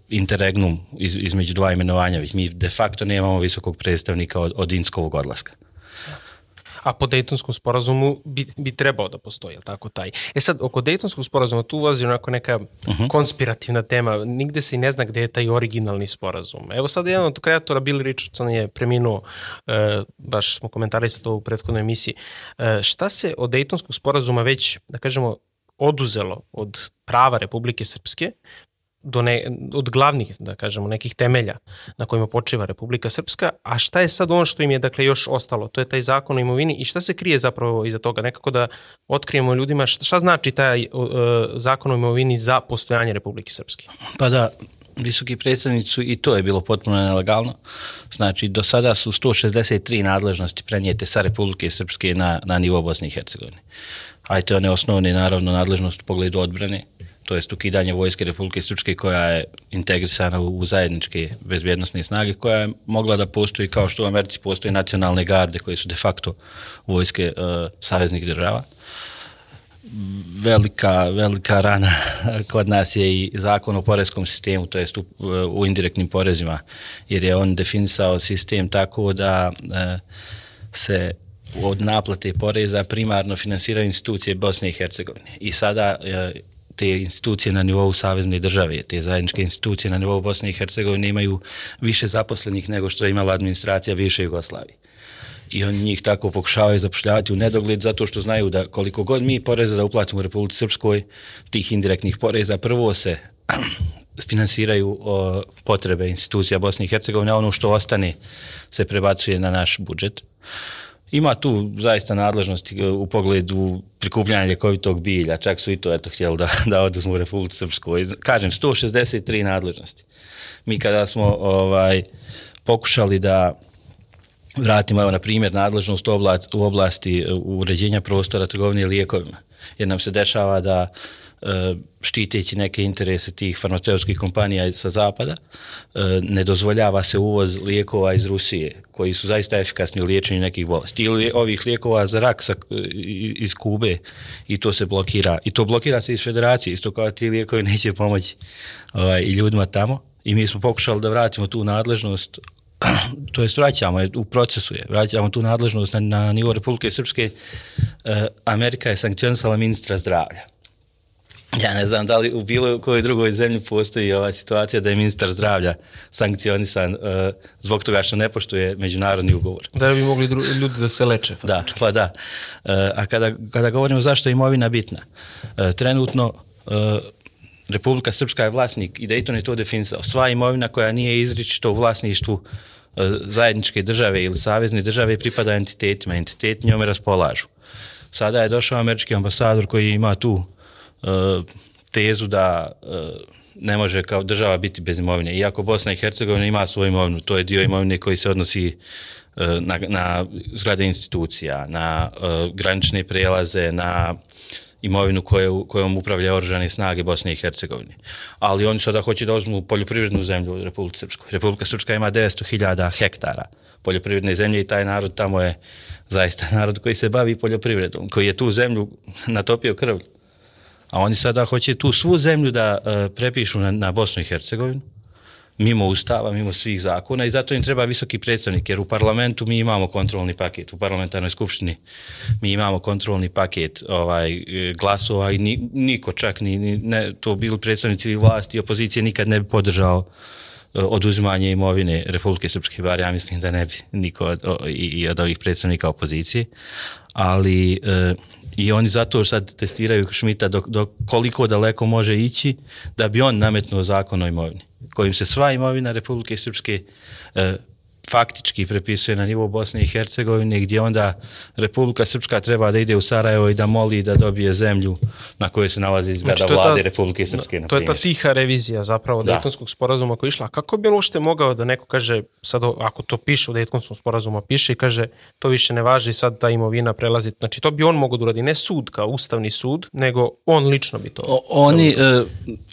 interregnum iz, između dva imenovanja, već mi de facto nemamo visokog predstavnika od, od Inskovog odlaska a po Dejtonskom sporazumu bi, bi trebao da postoji, je tako taj? E sad, oko Dejtonskog sporazuma tu ulazi onako neka uh mhm. -huh. konspirativna tema, nigde se i ne zna gde je taj originalni sporazum. Evo sad jedan od kreatora, Bill Richardson je preminuo, e, baš smo komentarisali to u prethodnoj emisiji, e, šta se od Dejtonskog sporazuma već, da kažemo, oduzelo od prava Republike Srpske, do ne, od glavnih, da kažemo, nekih temelja na kojima počiva Republika Srpska, a šta je sad ono što im je dakle još ostalo? To je taj zakon o imovini i šta se krije zapravo iza toga? Nekako da otkrijemo ljudima šta, šta znači taj uh, zakon o imovini za postojanje Republike Srpske? Pa da, visoki predstavnici i to je bilo potpuno nelegalno. Znači, do sada su 163 nadležnosti prenijete sa Republike Srpske na, na nivo Bosne i Hercegovine. Ajte one osnovne, naravno, nadležnost u pogledu odbrane, to jest ukidanje Vojske Republike Srpske koja je integrisana u zajedničke bezbjednostne snage koja je mogla da postoji kao što u Americi postoje nacionalne garde koje su de facto vojske uh, saveznih država. Velika, velika rana kod nas je i zakon o porezkom sistemu, to jest u, u indirektnim porezima, jer je on definisao sistem tako da uh, se od naplate poreza primarno finansiraju institucije Bosne i Hercegovine. I sada uh, te institucije na nivou savezne države, te zajedničke institucije na nivou Bosne i Hercegovine imaju više zaposlenih nego što je imala administracija više Jugoslavije. I oni njih tako pokušavaju zapošljavati u nedogled zato što znaju da koliko god mi poreza da uplatimo u Republici Srpskoj, tih indirektnih poreza prvo se finansiraju o, potrebe institucija Bosne i Hercegovine, a ono što ostane se prebacuje na naš budžet. Ima tu zaista nadležnosti e, u pogledu prikupljanja ljekovitog bilja, čak su i to eto htjeli da, da oduzmu u Republiku Srpskoj. Kažem, 163 nadležnosti. Mi kada smo ovaj, pokušali da vratimo, evo, na primjer, nadležnost u oblasti, u oblasti uređenja prostora trgovine lijekovima. Jer nam se dešava da E, štiteći neke interese tih farmaceutskih kompanija sa zapada, e, ne dozvoljava se uvoz lijekova iz Rusije, koji su zaista efikasni u liječenju nekih bolesti. Ili ovih lijekova za rak sa, iz Kube i to se blokira. I to blokira se iz federacije, isto kao ti lijekovi neće pomoći ovaj, i ljudima tamo. I mi smo pokušali da vratimo tu nadležnost to jest vraćamo u procesu je, vraćamo tu nadležnost na, na nivo Republike Srpske, e, Amerika je sankcionisala ministra zdravlja ja ne znam da li u bilo kojoj drugoj zemlji postoji ova situacija da je ministar zdravlja sankcionisan uh, zbog toga što ne poštuje međunarodni ugovor. Da bi mogli ljudi da se leče. Faktički. Da, pa da. Uh, a kada, kada govorimo zašto je imovina bitna, uh, trenutno uh, Republika Srpska je vlasnik i Dayton je to definisao. Sva imovina koja nije izričito u vlasništvu zajedničke države ili savezne države pripada entitetima. Entiteti njome raspolažu. Sada je došao američki ambasador koji ima tu tezu da e, ne može kao država biti bez imovine. Iako Bosna i Hercegovina ima svoju imovinu, to je dio imovine koji se odnosi e, na, na zgrade institucija, na granične prelaze, na imovinu koju, kojom upravlja oružane snage Bosne i Hercegovine. Ali oni sada hoće da uzmu poljoprivrednu zemlju u Republike Srpskoj. Republika Srpska ima 900.000 hektara poljoprivredne zemlje i taj narod tamo je zaista narod koji se bavi poljoprivredom, koji je tu zemlju natopio krvlju a oni sada hoće tu svu zemlju da uh, prepišu na, na Bosnu i Hercegovinu, mimo ustava, mimo svih zakona i zato im treba visoki predstavnik, jer u parlamentu mi imamo kontrolni paket, u parlamentarnoj skupštini mi imamo kontrolni paket ovaj glasova i ni, niko čak ni, ni ne, to bili predstavnici vlasti i opozicije nikad ne bi podržao e, oduzimanje imovine Republike Srpske, bar ja mislim da ne bi niko od, o, i, i od ovih predstavnika opozicije, ali e, i oni zato sad testiraju Šmita do, do koliko daleko može ići da bi on nametnuo zakon o imovini, kojim se sva imovina Republike Srpske e, faktički prepisuje na nivou Bosne i Hercegovine gdje onda Republika Srpska treba da ide u Sarajevo i da moli da dobije zemlju na kojoj se nalazi izgleda znači, vlade ta, Republike Srpske. To je ta tiha revizija zapravo da. Dejtonskog sporazuma koji je išla. Kako bi on ušte mogao da neko kaže, sad ako to piše u Dejtonskom sporazumu, piše i kaže to više ne važi, sad ta imovina prelazi. Znači to bi on mogao da uradi, ne sud kao ustavni sud, nego on lično bi to. O, oni, uh,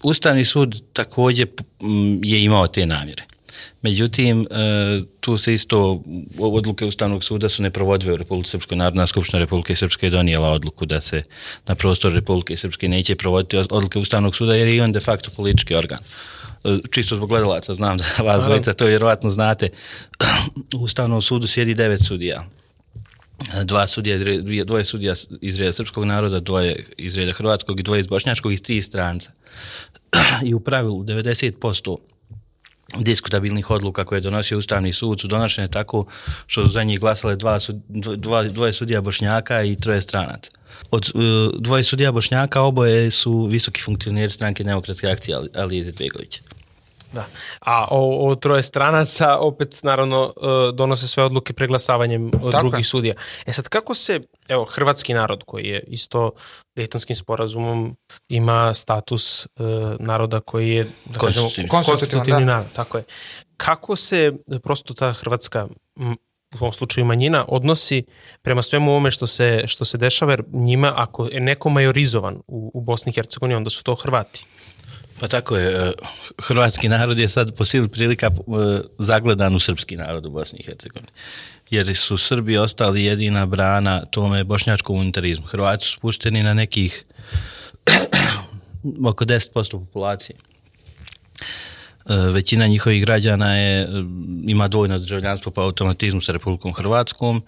ustavni sud takođe je imao te namjere. Međutim, e, tu se isto odluke Ustavnog suda su neprovodive u Republike Srpskoj. Narodna skupština Republike Srpske je donijela odluku da se na prostor Republike Srpske neće provoditi odluke Ustavnog suda jer je on de facto politički organ. E, čisto zbog gledalaca, znam da vas dvojica to vjerovatno znate. U Ustavnom sudu sjedi devet sudija dva sudija, dvoje sudija iz reda srpskog naroda, dvoje iz reda hrvatskog i dvoje iz bošnjačkog i tri stranca. I u pravilu 90% diskutabilnih odluka koje je donosio Ustavni sud su donošene tako što su za njih glasale dva, dva, dvoje sudija Bošnjaka i troje stranaca. Od uh, dvoje sudija Bošnjaka oboje su visoki funkcioneri stranke demokratske akcije Alije Zetbegovića. Da. A o, o troje stranaca opet naravno e, donose sve odluke preglasavanjem Tako drugih je. sudija. E sad kako se, evo, hrvatski narod koji je isto Dejtonskim sporazumom ima status uh, naroda koji je da konstitutivni, konstitutivni da. narod, tako je. Kako se prosto ta hrvatska u ovom slučaju manjina odnosi prema svemu ovome što se, što se dešava, jer njima ako je neko majorizovan u, u Bosni i Hercegovini, onda su to Hrvati. Pa tako je, e, hrvatski narod je sad po sili prilika e, zagledan u srpski narod u Bosni i Hercegovini. Jer su Srbi ostali jedina brana tome bošnjačkom unitarizmu. Hrvati su spušteni na nekih oko 10% populacije. E, većina njihovih građana je, ima dvojno državljanstvo po automatizmu sa Republikom Hrvatskom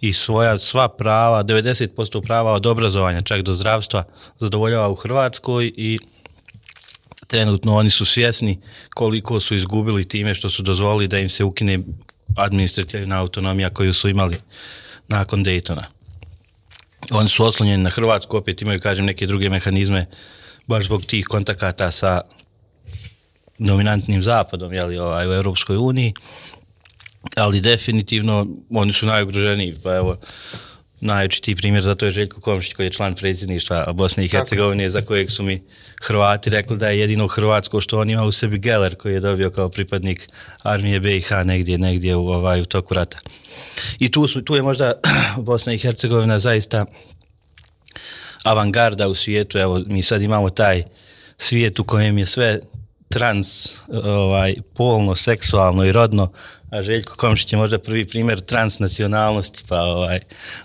i svoja sva prava, 90% prava od obrazovanja, čak do zdravstva, zadovoljava u Hrvatskoj i trenutno oni su svjesni koliko su izgubili time što su dozvolili da im se ukine administrativna autonomija koju su imali nakon Daytona. Oni su oslonjeni na Hrvatsku, opet imaju, kažem, neke druge mehanizme baš zbog tih kontakata sa dominantnim zapadom jeli, ovaj, u Europskoj uniji, ali definitivno oni su najugroženiji. Pa evo, najočitiji primjer za to je Željko Komšić koji je član predsjedništva Bosne i Hercegovine za kojeg su mi Hrvati rekli da je jedino Hrvatsko što on ima u sebi Geller koji je dobio kao pripadnik armije BiH negdje, negdje u, ovaj, u toku rata. I tu, su, tu je možda Bosna i Hercegovina zaista avangarda u svijetu, evo mi sad imamo taj svijet u kojem je sve trans, ovaj, polno, seksualno i rodno, a Željko Komšić je možda prvi primjer transnacionalnosti, pa ovaj,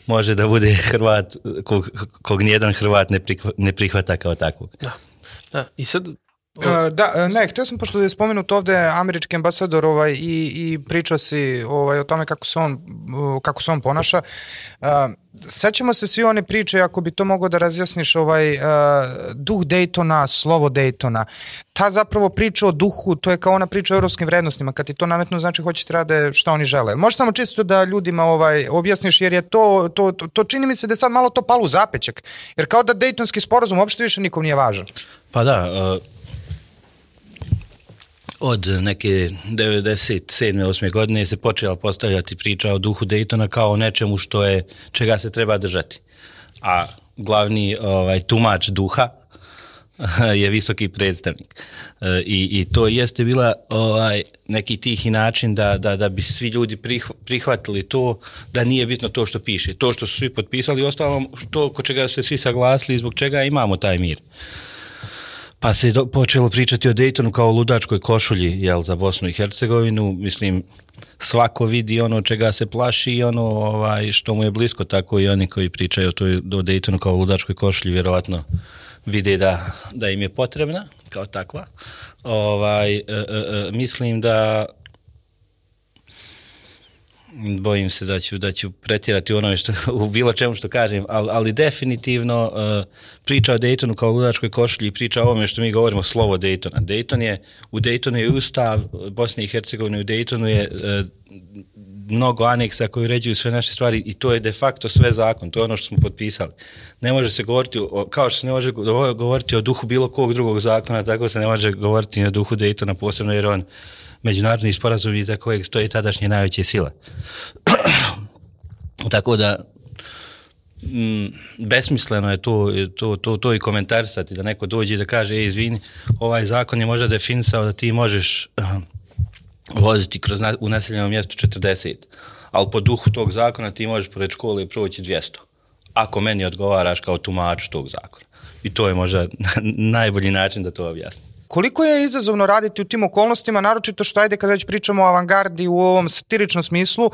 može da bude Hrvat kog, kog nijedan Hrvat ne, prihva, ne prihvata kao takvog. Da. da. I sad da, e, ne, htio sam, pošto je spomenut ovde američki ambasador ovaj, i, i pričao si ovaj, o tome kako se on, kako se on ponaša. Uh, sećamo se svi one priče, ako bi to mogo da razjasniš, ovaj, uh, duh Daytona, slovo Daytona. Ta zapravo priča o duhu, to je kao ona priča o evropskim vrednostima. Kad ti to nametnu, znači hoćete rade šta oni žele. Može samo čisto da ljudima ovaj, objasniš, jer je to, to, to, to čini mi se da je sad malo to palu zapećak. Jer kao da Daytonski sporazum uopšte više nikom nije važan. Pa da, uh od neke 97. 8. godine se počela postavljati priča o duhu Daytona kao o nečemu što je, čega se treba držati. A glavni ovaj, tumač duha je visoki predstavnik. E, I, I to jeste bila ovaj, neki tihi način da, da, da bi svi ljudi prihvatili to, da nije bitno to što piše. To što su svi potpisali, ostalom to ko čega se svi saglasili i zbog čega imamo taj mir. Uh, Pa se do, počelo pričati o Daytonu kao ludačkoj košulji jel, za Bosnu i Hercegovinu. Mislim, svako vidi ono čega se plaši i ono ovaj, što mu je blisko, tako i oni koji pričaju o, toj, o Daytonu kao ludačkoj košulji, vjerovatno vide da, da im je potrebna kao takva. Ovaj, e, e, e, mislim da bojim se da ću, da ću pretjerati u onome što, u bilo čemu što kažem, ali, ali definitivno uh, priča o Daytonu kao ludačkoj košulji i priča o ovome što mi govorimo slovo Daytona. Dayton je, u Daytonu je ustav Bosne i Hercegovine, u Daytonu je uh, mnogo aneksa koji uređuju sve naše stvari i to je de facto sve zakon, to je ono što smo potpisali. Ne može se govoriti, o, kao što se ne može govoriti o duhu bilo kog drugog zakona, tako se ne može govoriti o duhu Daytona posebno jer on međunarodni sporazum iza kojeg stoji tadašnje najveće sile. Tako da mm, besmisleno je to, to, to, to i komentarisati, da neko dođe i da kaže, e, izvini, ovaj zakon je možda definisao da ti možeš voziti kroz na, u naseljenom mjestu 40, ali po duhu tog zakona ti možeš pored škole proći 200, ako meni odgovaraš kao tumač tog zakona. I to je možda najbolji način da to objasnim. Koliko je izazovno raditi u tim okolnostima, naročito što ajde kada već pričamo o avangardi u ovom satiričnom smislu, uh,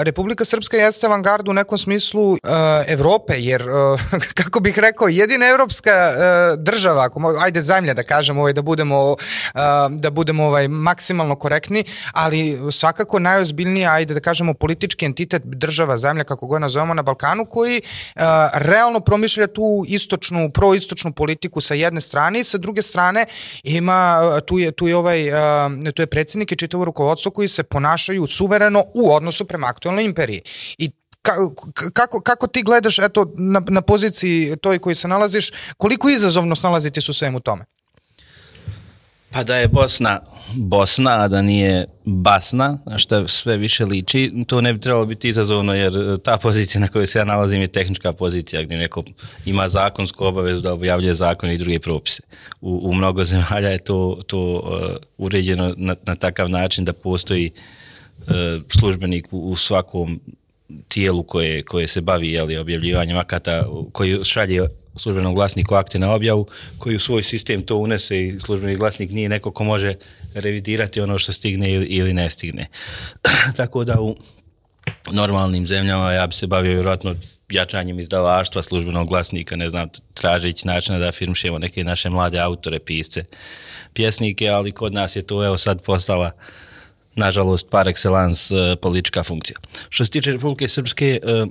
Republika Srpska jeste avangard u nekom smislu uh, Evrope, jer, uh, kako bih rekao, jedina evropska država, ako ajde zemlja da kažemo, ovaj, da budemo, da budemo ovaj, maksimalno korektni, ali svakako najozbiljnija, ajde da kažemo, politički entitet država, zemlja, kako god nazovemo na Balkanu, koji realno promišlja tu istočnu, proistočnu politiku sa jedne strane i sa druge strane ima, tu je, tu je, ovaj, tu je predsednik i čitavo rukovodstvo koji se ponašaju suvereno u odnosu prema aktualnoj imperiji. I kako, kako ti gledaš eto, na, na poziciji toj koji se nalaziš, koliko izazovno snalaziti su svemu tome? Pa da je Bosna Bosna, a da nije Basna, na što sve više liči, to ne bi trebalo biti izazovno, jer ta pozicija na kojoj se ja nalazim je tehnička pozicija gdje neko ima zakonsku obavezu da objavljuje zakon i druge propise. U, u mnogo zemalja je to, to uh, uređeno na, na takav način da postoji uh, službenik u, u svakom tijelu koje, koje se bavi jeli, objavljivanjem akata, koji šalje službenom glasniku akte na objavu, koji u svoj sistem to unese i službeni glasnik nije neko ko može revidirati ono što stigne ili, ne stigne. Tako da u normalnim zemljama ja bi se bavio vjerojatno jačanjem izdavaštva službenog glasnika, ne znam, tražeći načina da afirmšemo neke naše mlade autore, pisce, pjesnike, ali kod nas je to evo sad postala nažalost par excellence uh, politička funkcija. Što se tiče Republike Srpske, uh,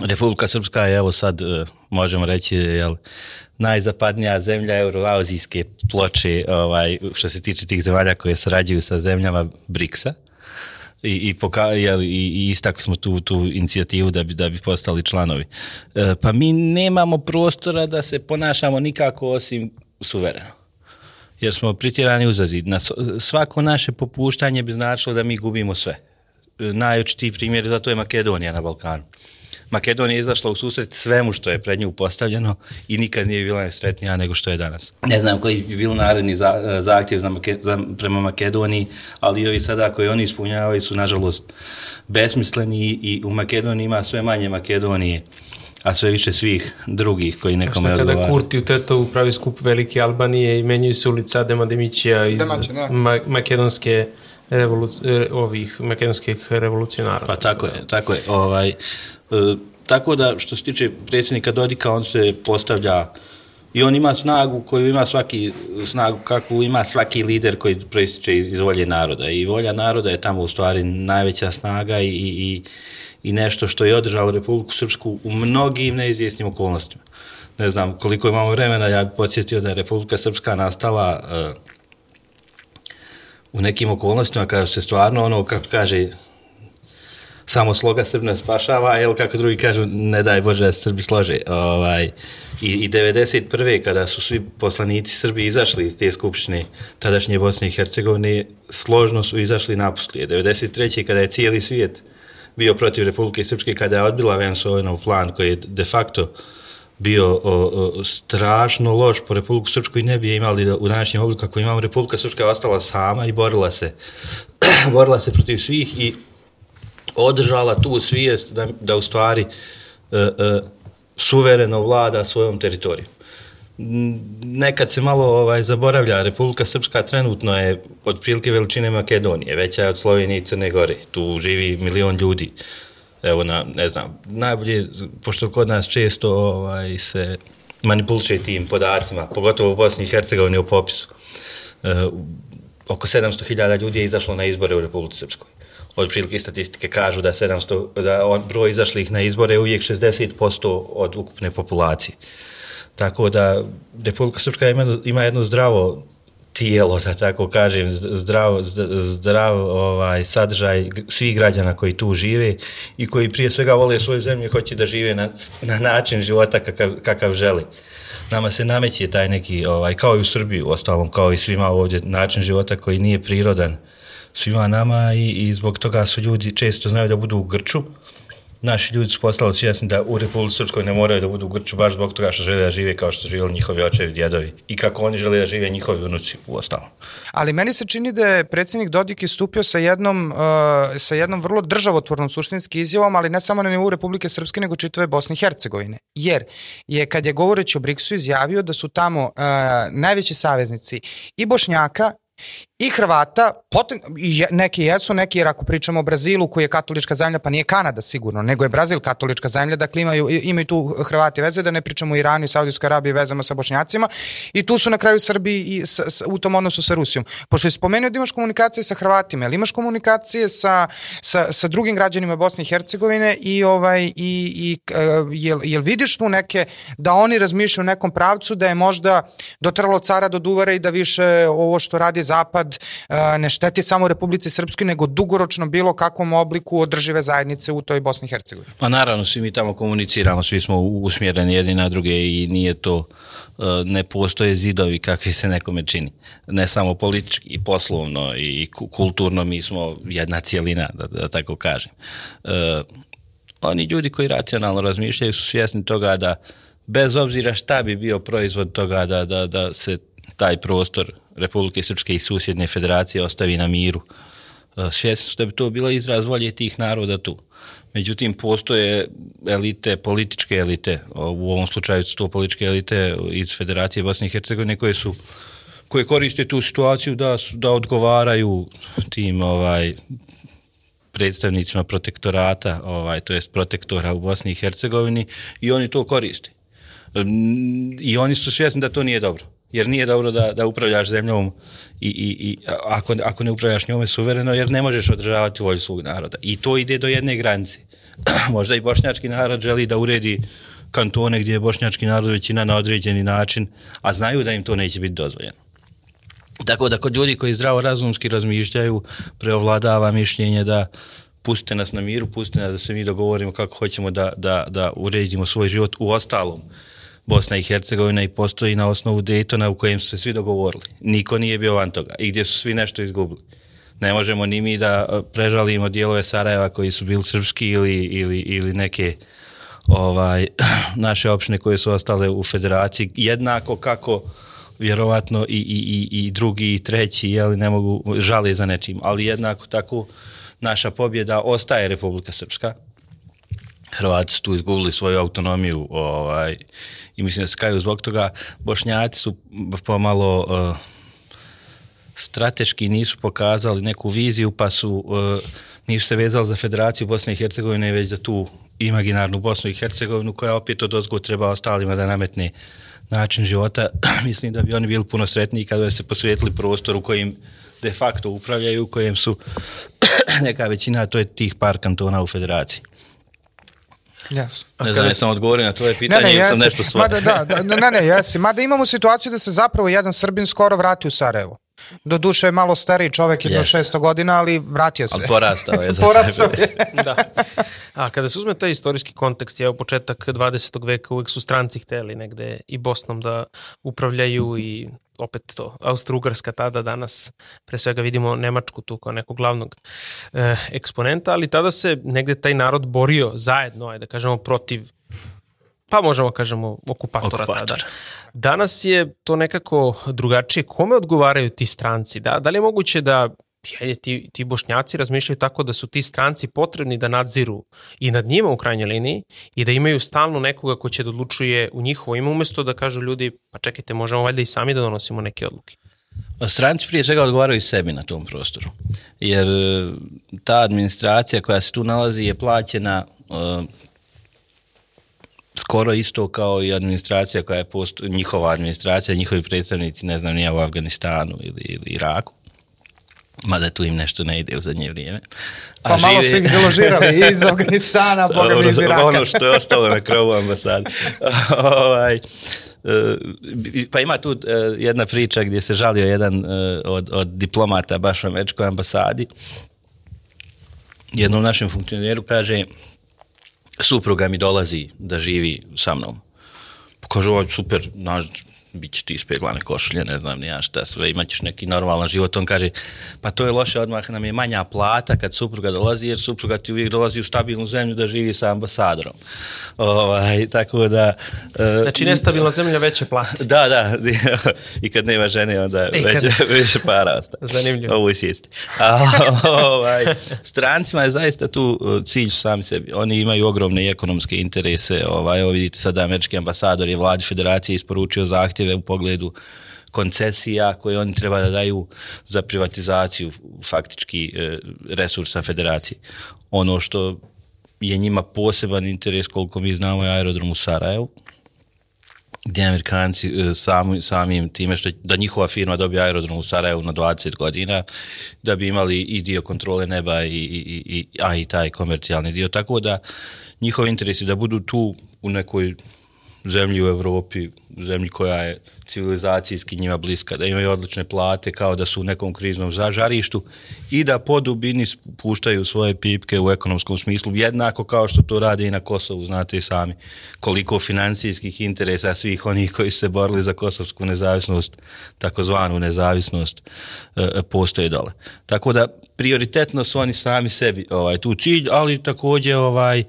Republika Srpska je evo sad, uh, možemo reći, jel, najzapadnija zemlja euroazijske ploče ovaj, što se tiče tih zemalja koje sarađuju sa zemljama BRICS-a i, i, poka, jel, i, i istakli smo tu, tu inicijativu da bi, da bi postali članovi. E, pa mi nemamo prostora da se ponašamo nikako osim suvereno. Jer smo pritjerani uzazid. Na svako naše popuštanje bi značilo da mi gubimo sve. E, najočitiji primjer za to je Makedonija na Balkanu Makedonija je izašla u susret svemu što je pred nju postavljeno i nikad nije bila nesretnija nego što je danas. Ne znam koji bi bil naredni za, zahtjev za, Make, za, prema Makedoniji, ali ovi sada koji oni ispunjavaju su nažalost besmisleni i, i u Makedoniji ima sve manje Makedonije a sve više svih drugih koji nekome odgovara. Kada Kurti u Tetovu pravi skup Velike Albanije i menjaju se ulica Adema Demićija iz Demaće, da. ma makedonske revoluci, ovih makedonskih revolucionara. Pa tako je, tako je. Ovaj, tako da što se tiče predsjednika Dodika, on se postavlja i on ima snagu koju ima svaki snagu kakvu ima svaki lider koji proističe iz volje naroda i volja naroda je tamo u stvari najveća snaga i, i, i nešto što je održalo Republiku Srpsku u mnogim neizvjesnim okolnostima. Ne znam koliko imamo vremena, ja bih podsjetio da je Republika Srpska nastala uh, u nekim okolnostima kada se stvarno ono, kako kaže, samo sloga Srb ne spašava, jel kako drugi kažu, ne daj Bože da se Srbi slože. Ovaj, i, I 91. kada su svi poslanici Srbi izašli iz te skupštine tadašnje Bosne i Hercegovine, složno su izašli naposlije. 93. kada je cijeli svijet bio protiv Republike Srpske, kada je odbila Vensovinov plan koji je de facto bio o, o, strašno loš po Republiku Srpsku i ne bi je imali da, u današnjem obliku kako imamo. Republika Srpska ostala sama i borila se. borila se protiv svih i održala tu svijest da, da u stvari e, e, suvereno vlada svojom teritorijom. Nekad se malo ovaj zaboravlja, Republika Srpska trenutno je od prilike veličine Makedonije, veća je od Slovenije i Crne Gore, tu živi milion ljudi evo na, ne znam, najbolje, pošto kod nas često ovaj, se manipuliše tim podacima, pogotovo u Bosni i Hercegovini u popisu. E, oko 700.000 ljudi je izašlo na izbore u Republici Srpskoj. Od prilike statistike kažu da 700, da on, broj izašlih na izbore je uvijek 60% od ukupne populacije. Tako da Republika Srpska ima, ima jedno zdravo tijelo, da tako kažem, zdrav, zdrav ovaj, sadržaj svih građana koji tu žive i koji prije svega vole svoju zemlju i hoće da žive na, na način života kakav, kakav želi. Nama se nameće taj neki, ovaj, kao i u Srbiji, u ostalom, kao i svima ovdje, način života koji nije prirodan svima nama i, i zbog toga su ljudi često znaju da budu u grču, naši ljudi su postali svjesni da u Republike Srpskoj ne moraju da budu u Grču baš zbog toga što žele da žive kao što živjeli njihovi očevi, djedovi i kako oni žele da žive njihovi unuci u ostalom. Ali meni se čini da je predsjednik Dodik istupio sa jednom, uh, sa jednom vrlo državotvornom suštinski izjavom, ali ne samo na nivou Republike Srpske, nego čitave Bosne i Hercegovine. Jer je, kad je govoreći o Briksu, izjavio da su tamo uh, najveći saveznici i Bošnjaka i Hrvata, poten, i neki jesu, neki jer ako pričamo o Brazilu koji je katolička zemlja, pa nije Kanada sigurno, nego je Brazil katolička zemlja, dakle imaju, imaju tu Hrvati veze, da ne pričamo o Iranu i Saudijskoj Arabiji vezama sa Bošnjacima i tu su na kraju Srbi i s, s, u tom odnosu sa Rusijom. Pošto je spomenuo da imaš komunikacije sa Hrvatima, ali imaš komunikacije sa, sa, sa drugim građanima Bosne i Hercegovine i, ovaj, i, i uh, jel, jel vidiš tu neke, da oni razmišljaju u nekom pravcu da je možda dotralo cara do duvara i da više ovo što radi Zapad ne šteti samo Republici Srpskoj, nego dugoročno bilo kakvom obliku održive zajednice u toj Bosni i Hercegovini. Pa naravno, svi mi tamo komuniciramo, svi smo usmjereni jedni na druge i nije to ne postoje zidovi kakvi se nekome čini. Ne samo politički, i poslovno i kulturno mi smo jedna cijelina, da, da tako kažem. E, oni ljudi koji racionalno razmišljaju su svjesni toga da bez obzira šta bi bio proizvod toga da, da, da se taj prostor Republike Srpske i susjedne federacije ostavi na miru. E, svjesni su da bi to bilo izraz volje tih naroda tu. Međutim, postoje elite, političke elite, u ovom slučaju su to političke elite iz Federacije Bosne i Hercegovine koje su koje koriste tu situaciju da da odgovaraju tim ovaj predstavnicima protektorata, ovaj to jest protektora u Bosni i Hercegovini i oni to koriste. I oni su svjesni da to nije dobro jer nije dobro da, da upravljaš zemljom i, i, i ako, ako ne upravljaš njome suvereno, jer ne možeš održavati volju svog naroda. I to ide do jedne granice. Možda i bošnjački narod želi da uredi kantone gdje je bošnjački narod većina na određeni način, a znaju da im to neće biti dozvoljeno. Tako da kod ljudi koji zdravo razumski razmišljaju, preovladava mišljenje da pustite nas na miru, pustite nas da se mi dogovorimo kako hoćemo da, da, da uredimo svoj život u ostalom. Bosna i Hercegovina i postoji na osnovu Daytona u kojem su se svi dogovorili. Niko nije bio van toga i gdje su svi nešto izgubili. Ne možemo ni mi da prežalimo dijelove Sarajeva koji su bili srpski ili, ili, ili neke ovaj, naše opštine koje su ostale u federaciji, jednako kako vjerovatno i, i, i, i drugi i treći, jeli, ne mogu žali za nečim, ali jednako tako naša pobjeda ostaje Republika Srpska. Hrvati tu izgubili svoju autonomiju ovaj, i mislim da se kaju zbog toga. Bošnjaci su pomalo uh, strateški nisu pokazali neku viziju pa su uh, nisu se vezali za Federaciju Bosne i Hercegovine već za tu imaginarnu Bosnu i Hercegovinu koja opet od ozgo treba ostalima da nametne način života. mislim da bi oni bili puno sretniji kada bi se posvetili prostoru kojim de facto upravljaju, u kojem su neka većina, to je tih par kantona u federaciji. Yes. Ne znam, jesam odgovorio na tvoje pitanje ne, ne, sam nešto sva... Mada, da, da, ne, ne, jesi. Mada imamo situaciju da se zapravo jedan Srbin skoro vrati u Sarajevo. Do duše je malo stariji čovek, jedno yes. 600 godina, ali vratio se. Ali porastao je. Za porastao je. da. A kada se uzme taj istorijski kontekst, je početak 20. veka, uvek su stranci hteli negde i Bosnom da upravljaju i opet to, Austro-Ugarska tada, danas pre svega vidimo Nemačku tu kao nekog glavnog e, eksponenta, ali tada se negde taj narod borio zajedno, ajde da kažemo, protiv pa možemo kažemo okupatora, okupatora. tada. Danas je to nekako drugačije. Kome odgovaraju ti stranci? Da, da li je moguće da je, ti, ti bošnjaci razmišljaju tako da su ti stranci potrebni da nadziru i nad njima u krajnjoj liniji i da imaju stalno nekoga ko će da odlučuje u njihovo ime umesto da kažu ljudi pa čekajte možemo valjda i sami da donosimo neke odluke. Stranci prije svega odgovaraju sebi na tom prostoru, jer e, ta administracija koja se tu nalazi je plaćena uh, skoro isto kao i administracija koja je post, njihova administracija, njihovi predstavnici, ne znam, nije u Afganistanu ili, ili Iraku. Mada tu im nešto ne ide u zadnje vrijeme. A pa žive... malo su ih deložirali iz Afganistana, boga mi iz Iraka. Ono što je ostalo na krovu ambasade. ovaj, eh, pa ima tu eh, jedna priča gdje se žalio jedan eh, od, od diplomata baš u američkoj ambasadi. Jednom našem funkcioneru kaže supruga mi dolazi da živi sa mnom. Kaže, ovo super, naš, bit će ti ispeglane košulje, ne znam ni ja šta sve, imaćeš neki normalan život. On kaže, pa to je loše, odmah nam je manja plata kad supruga dolazi, jer supruga ti uvijek dolazi u stabilnu zemlju da živi sa ambasadorom. Ovaj, tako da... Uh, znači, nestabilna zemlja veće plate. Da, da, i kad nema žene, onda I veće, kad... veće para ostaje. Zanimljivo. Ovo je sjesti. ovaj, strancima je zaista tu uh, cilj sami sebi. Oni imaju ogromne ekonomske interese. Ovaj, ovo vidite sada, američki ambasador je vladi federacije isporučio zahtjev zahtjeve u pogledu koncesija koje oni treba da daju za privatizaciju faktički e, resursa federacije. Ono što je njima poseban interes koliko mi znamo je aerodrom u Sarajevu gdje Amerikanci e, sami, samim time što da njihova firma dobije aerodrom u Sarajevu na 20 godina, da bi imali i dio kontrole neba i, i, i, a i taj komercijalni dio. Tako da njihov interes je da budu tu u nekoj zemlji u Evropi, zemlji koja je civilizacijski njima bliska, da imaju odlične plate kao da su u nekom kriznom zažarištu i da po dubini puštaju svoje pipke u ekonomskom smislu, jednako kao što to rade i na Kosovu, znate i sami koliko financijskih interesa svih onih koji se borili za kosovsku nezavisnost, takozvanu nezavisnost, e, postoje dole. Tako da prioritetno su oni sami sebi ovaj tu cilj, ali takođe ovaj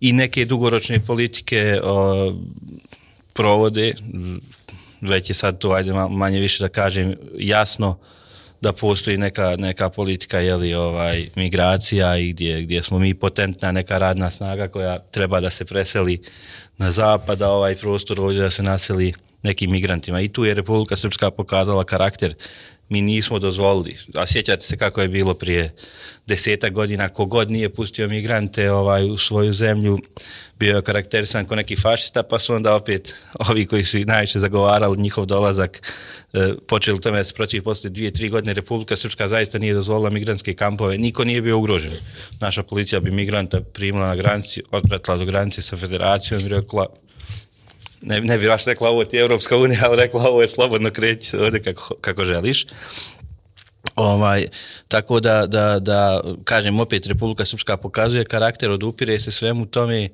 i neke dugoročne politike o, provode, već je sad to, ajde manje više da kažem, jasno da postoji neka, neka politika jeli, ovaj, migracija i gdje, gdje smo mi potentna neka radna snaga koja treba da se preseli na zapad, a ovaj prostor ovdje da se naseli nekim migrantima. I tu je Republika Srpska pokazala karakter mi nismo dozvolili. A sjećate se kako je bilo prije deseta godina, kogod nije pustio migrante ovaj, u svoju zemlju, bio je karakterisan kao neki fašista, pa su onda opet ovi koji su najviše zagovarali njihov dolazak, e, počeli tome da se protiv posle dvije, tri godine Republika Srpska zaista nije dozvolila migrantske kampove, niko nije bio ugrožen. Naša policija bi migranta primila na granici, odpratila do granice sa federacijom i rekla ne, ne bi baš rekla ovo ti je Evropska unija, ali rekla ovo je slobodno kreći ovde kako, kako želiš. Ovaj, tako da, da, da, kažem, opet Republika Srpska pokazuje karakter, odupire se svemu tome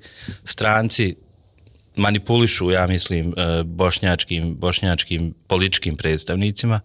stranci manipulišu, ja mislim, e, bošnjačkim, bošnjačkim političkim predstavnicima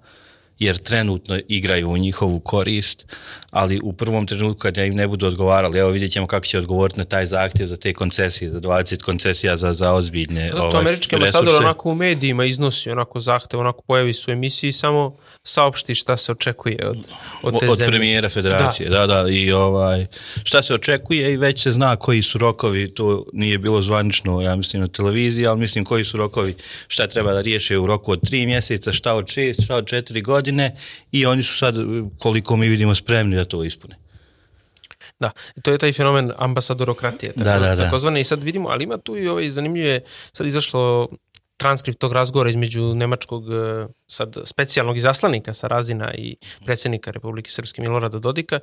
jer trenutno igraju u njihovu korist, ali u prvom trenutku kad im ne budu odgovarali, evo vidjet ćemo kako će odgovoriti na taj zahtjev za te koncesije, za 20 koncesija za, za ozbiljne Zato ovaj, američki ambasador onako u medijima iznosi onako zahtev, onako pojavi su emisiji samo saopšti šta se očekuje od, od te od zemlje. premijera federacije, da. da, da, i ovaj, šta se očekuje i već se zna koji su rokovi, to nije bilo zvanično, ja mislim, na televiziji, ali mislim koji su rokovi, šta treba da riješe u roku od tri mjeseca, šta od šest, šta od četiri godine i oni su sad, koliko mi vidimo, spremni da to ispune. Da, to je taj fenomen ambasadorokratije. Tako, Da, da, da. Takozvane, i sad vidimo, ali ima tu i ovaj zanimljive, sad izašlo transkript tog razgovora između nemačkog e, sad specijalnog izaslanika sa razina i predsjednika Republike Srpske Milorada Dodika.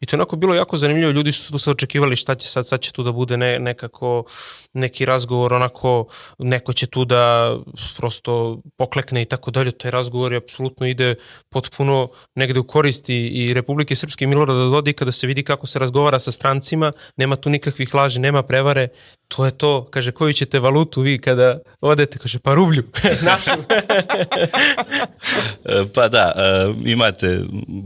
I to je onako bilo jako zanimljivo, ljudi su tu sad očekivali šta će sad, sad će tu da bude ne, nekako neki razgovor, onako neko će tu da prosto poklekne i tako dalje, taj razgovor je apsolutno ide potpuno negde u koristi i Republike Srpske Milorada Dodika da se vidi kako se razgovara sa strancima, nema tu nikakvih laži, nema prevare, to je to, kaže, koju ćete valutu vi kada odete, kaže, pa rublju, našu. E, Pa da, e, imate,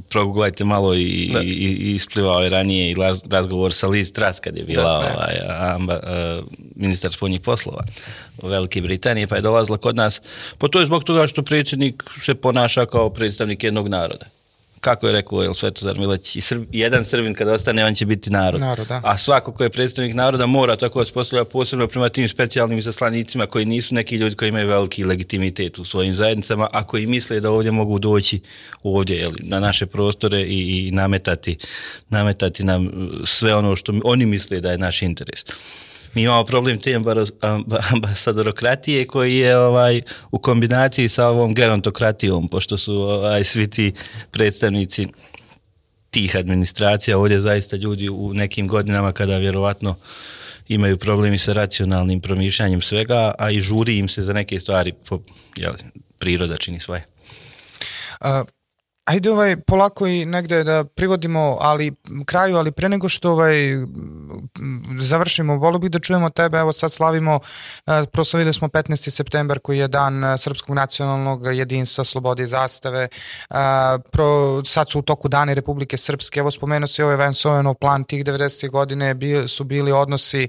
progooglajte malo i, Da. i, i isplivao je ranije i raz- razgovor sa Liz Truss kad je bila Da, da. ovaj, amba, e, ministar spoljnih poslova u Velike Britanije, pa je dolazila kod nas. Pa to je zbog toga što predsjednik se ponaša kao predstavnik jednog naroda. Kako je rekao El Svetozar Mileć, i Srb, jedan Srbin kada ostane, on će biti narod. Narod, da. A svako ko je predstavnik naroda mora tako da se postavlja posebno prema tim specijalnim izaslanicima koji nisu neki ljudi koji imaju veliki legitimitet u svojim zajednicama, a koji misle da ovdje mogu doći ovdje jeli, na naše prostore i, i nametati, nametati nam sve ono što oni misle da je naš interes. Mi imamo problem te ambasadorokratije koji je ovaj u kombinaciji sa ovom gerontokratijom, pošto su ovaj, svi ti predstavnici tih administracija, ovdje zaista ljudi u nekim godinama kada vjerovatno imaju problemi sa racionalnim promišljanjem svega, a i žuri im se za neke stvari, po, jel, priroda čini svoje. A, Ajde ovaj polako i negde da privodimo ali kraju, ali pre nego što ovaj završimo, volio bih da čujemo tebe, evo sad slavimo, proslavili smo 15. septembar koji je dan Srpskog nacionalnog jedinstva, slobode i zastave, pro, sad su u toku dane Republike Srpske, evo spomenuo se ovaj Van Sojenov plan, tih 90. godine su bili odnosi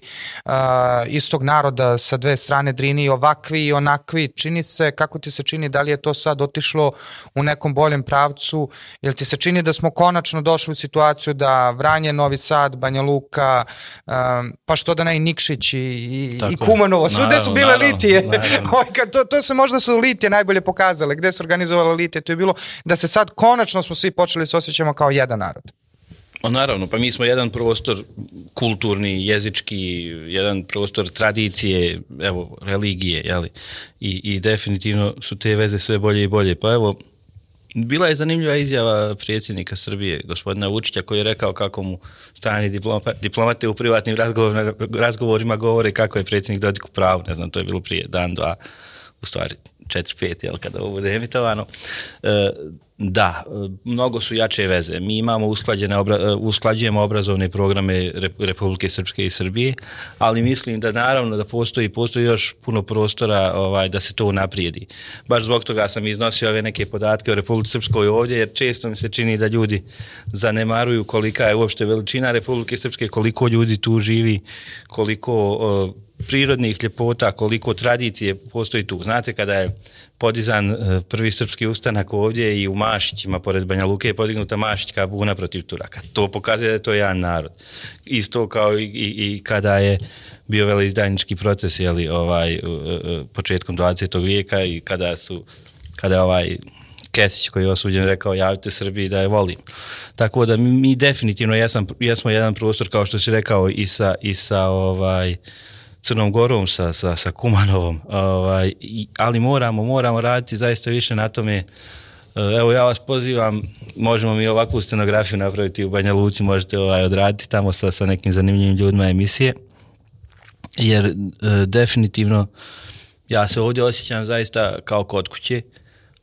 istog naroda sa dve strane Drini, ovakvi i onakvi, čini se, kako ti se čini, da li je to sad otišlo u nekom boljem pravcu, jel ti se čini da smo konačno došli u situaciju da Vranje, Novi Sad, Banja Luka, um, pa što da ne i Nikšić i, i, Tako i. Kumanovo, svude su Naravno, bile naravno, litije. naravno. Ovaj, kad to, to se možda su litije najbolje pokazale, gde su organizovale litije, to je bilo da se sad konačno smo svi počeli da se osjećamo kao jedan narod. O, naravno, pa mi smo jedan prostor kulturni, jezički, jedan prostor tradicije, evo, religije, jeli? I, i definitivno su te veze sve bolje i bolje. Pa evo, bila je zanimljiva izjava predsjednika Srbije, gospodina Vučića, koji je rekao kako mu strani diploma, diplomate u privatnim razgovorima, govore kako je predsjednik Dodik u pravu, ne znam, to je bilo prije dan, dva, u stvari četiri, pet, jel, kada ovo bude emitovano. E, da, mnogo su jače veze. Mi imamo usklađene, obra, e, usklađujemo obrazovne programe Rep- Republike Srpske i Srbije, ali mislim da naravno da postoji, postoji još puno prostora ovaj, da se to unaprijedi. Baš zbog toga sam iznosio ove neke podatke o Republike Srpskoj ovdje, jer često mi se čini da ljudi zanemaruju kolika je uopšte veličina Republike Srpske, koliko ljudi tu živi, koliko prirodnih ljepota, koliko tradicije postoji tu. Znate, kada je podizan e, prvi srpski ustanak ovdje i u Mašićima, pored Banja Luke, je podignuta Mašićka buna protiv Turaka. To pokazuje da je to jedan narod. Isto kao i, i, i kada je bio veleizdajnički proces, jeli, ovaj, e, e, početkom 20. vijeka i kada su kada je ovaj Kesić koji je osuđen rekao javite Srbiji da je volim. Tako da mi, mi definitivno jesam, jesmo jedan prostor kao što si rekao i sa, i sa ovaj, Crnom Gorom, sa, sa, sa Kumanovom, ovaj, ali moramo, moramo raditi zaista više na tome. E, Evo ja vas pozivam, možemo mi ovakvu scenografiju napraviti u Banja Luci, možete ovaj, odraditi tamo sa, sa nekim zanimljivim ljudima emisije, jer e, definitivno ja se ovdje osjećam zaista kao kod kuće,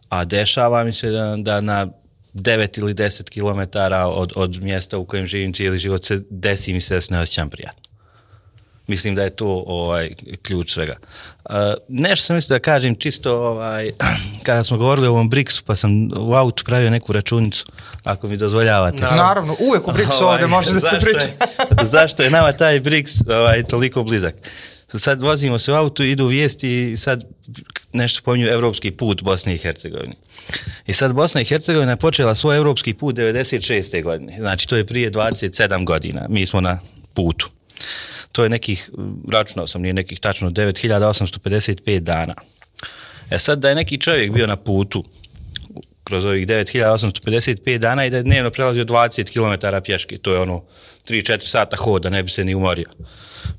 a dešava mi se da, da na 9 ili 10 km od, od mjesta u kojem živim cijeli život se desi mi se da se ne osjećam prijatno. Mislim da je to ovaj, ključ svega. Uh, nešto sam mislio da kažem čisto ovaj, kada smo govorili o ovom BRICS-u, pa sam u autu pravio neku računicu, ako mi dozvoljavate. Naravno, Naravno uvek u ovde Ovaj, može da se priča. je- zašto je nama taj BRICS ovaj, toliko blizak? Sad vozimo se u autu, idu vijesti i sad nešto pominju evropski put Bosne i Hercegovine. I sad Bosna i Hercegovina je počela svoj evropski put 96. godine. Znači to je prije 27 godina. Mi smo na putu. To je nekih, računao sam, nije nekih tačno 9855 dana. E sad da je neki čovjek bio na putu kroz ovih 9855 dana i da je dnevno prelazio 20 km pješke, to je ono 3-4 sata hoda, ne bi se ni umorio.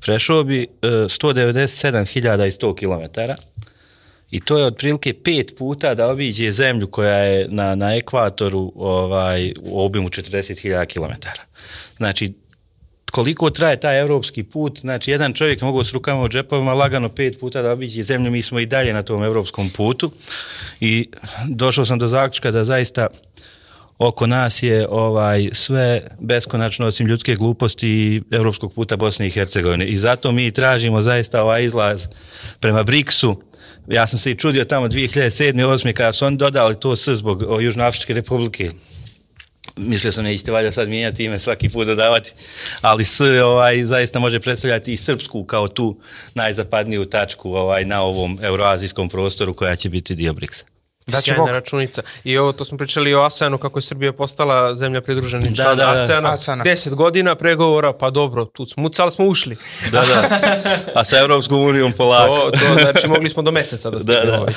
Prešao bi e, 197.100 km i to je otprilike pet puta da obiđe zemlju koja je na, na ekvatoru ovaj, u obimu 40.000 km. Znači, koliko traje taj evropski put, znači jedan čovjek mogu s rukama u džepovima lagano pet puta da obiđe zemlju, mi smo i dalje na tom evropskom putu i došao sam do zaključka da zaista oko nas je ovaj sve beskonačno osim ljudske gluposti i evropskog puta Bosne i Hercegovine. I zato mi tražimo zaista ovaj izlaz prema BRICS-u. Ja sam se i čudio tamo 2007. 2008. kada su oni dodali to s zbog Južnoafričke republike mislio sam nećete valjda sad mijenjati ime svaki put dodavati, ali s ovaj, zaista može predstavljati i Srpsku kao tu najzapadniju tačku ovaj, na ovom euroazijskom prostoru koja će biti dio BRICS-a. Da će Sjajna Bog. računica. I ovo, to smo pričali o ASEANu, kako je Srbija postala zemlja pridruženi Da, član da, da. ASEANa. ASEANa. 10 godina pregovora, pa dobro, tu smo mucali, smo ušli. Da, da. A sa Evropskom unijom polako. To, to, znači, mogli smo do meseca da stignemo Da, da. već.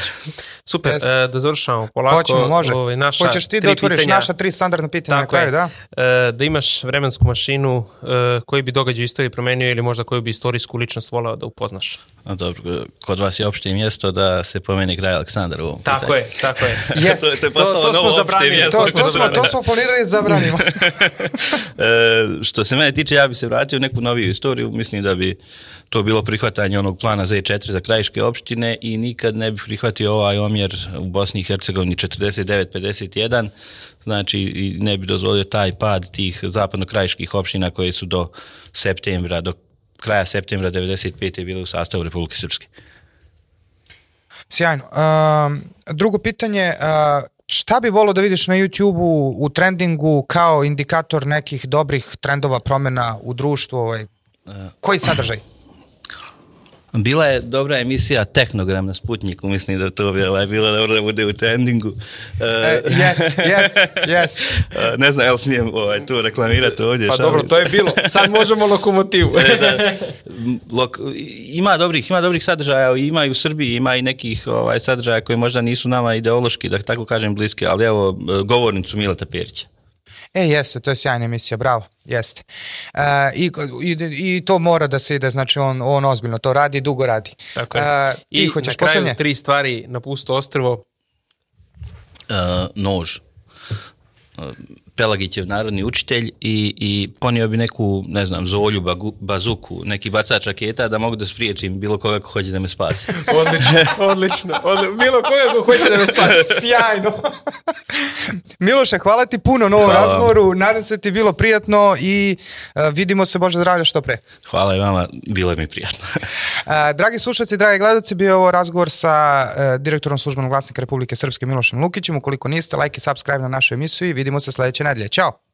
Super, Jeste. e, da završamo polako. Hoćemo, može. Ovaj, naša Hoćeš ti da otvoriš pitanja. naša tri standardna pitanja na kraju, je. da? E, da imaš vremensku mašinu, e, koji bi događaj u istoriji promenio ili možda koju bi istorijsku ličnost voleo da upoznaš. A dobro, kod vas je opšte mjesto da se pomeni kraj Aleksandar u ovom Tako pitanju. je, tako je. Yes. to, to je To- postalo to smo novo opšte zabranili, mjesto. To, smo to, smo, to smo planirali da zabranimo. E, što se mene tiče, ja bi se vratio u neku noviju istoriju. Mislim da bi to bilo prihvatanje onog plana Z4 za krajiške opštine i nikad ne bi prihvatio ovaj omjer u Bosni i Hercegovini 49-51. Znači, ne bi dozvolio taj pad tih zapadno-krajiških opština koje su do septembra, do kraja septembra 95. bile u sastavu Republike Srpske. Sjajno. Um, drugo pitanje, uh, šta bi volio da vidiš na YouTube-u u trendingu kao indikator nekih dobrih trendova promena u društvu? Ovaj, koji sadržaj? Bila je dobra emisija Tehnogram na Sputniku, mislim da to bi ovaj, bilo dobro da bude u trendingu. E, yes, yes, yes. E, ne znam, jel smijem ovaj, tu reklamirati ovdje? Pa šalim dobro, to je bilo. Sad možemo lokomotivu. E, da. Lok, ima dobrih, ima dobrih sadržaja, ima i u Srbiji, ima i nekih ovaj sadržaja koji možda nisu nama ideološki, da tako kažem, bliski, ali evo, e, govornicu Mileta Perića. E, jeste, to je sjajna emisija, bravo, jeste. E, i, i, I to mora da se ide, znači on, on ozbiljno to radi, dugo radi. Tako je. E, ti I hoćeš na kraju poslednje? tri stvari na pusto ostrvo. E, nož. E, Pelagićev narodni učitelj i, i ponio bi neku, ne znam, zolju, bagu, bazuku, neki bacač raketa da mogu da spriječim bilo koga ko hoće da me spasi. Odlično, odlično. Odli... Bilo koga ko hoće da me spasi. Sjajno. Miloše, hvala ti puno na ovom Hvala razgovoru. Nadam se ti je bilo prijatno i e, vidimo se Bože zdravlja što pre. Hvala i vama, bilo je mi prijatno. E, dragi slušalci, dragi gledalci, bio je ovo razgovor sa e, direktorom službenog glasnika Republike Srpske Milošem Lukićem. Ukoliko niste, like i subscribe na našu emisiju i vidimo se sledeće nedelje. Ćao!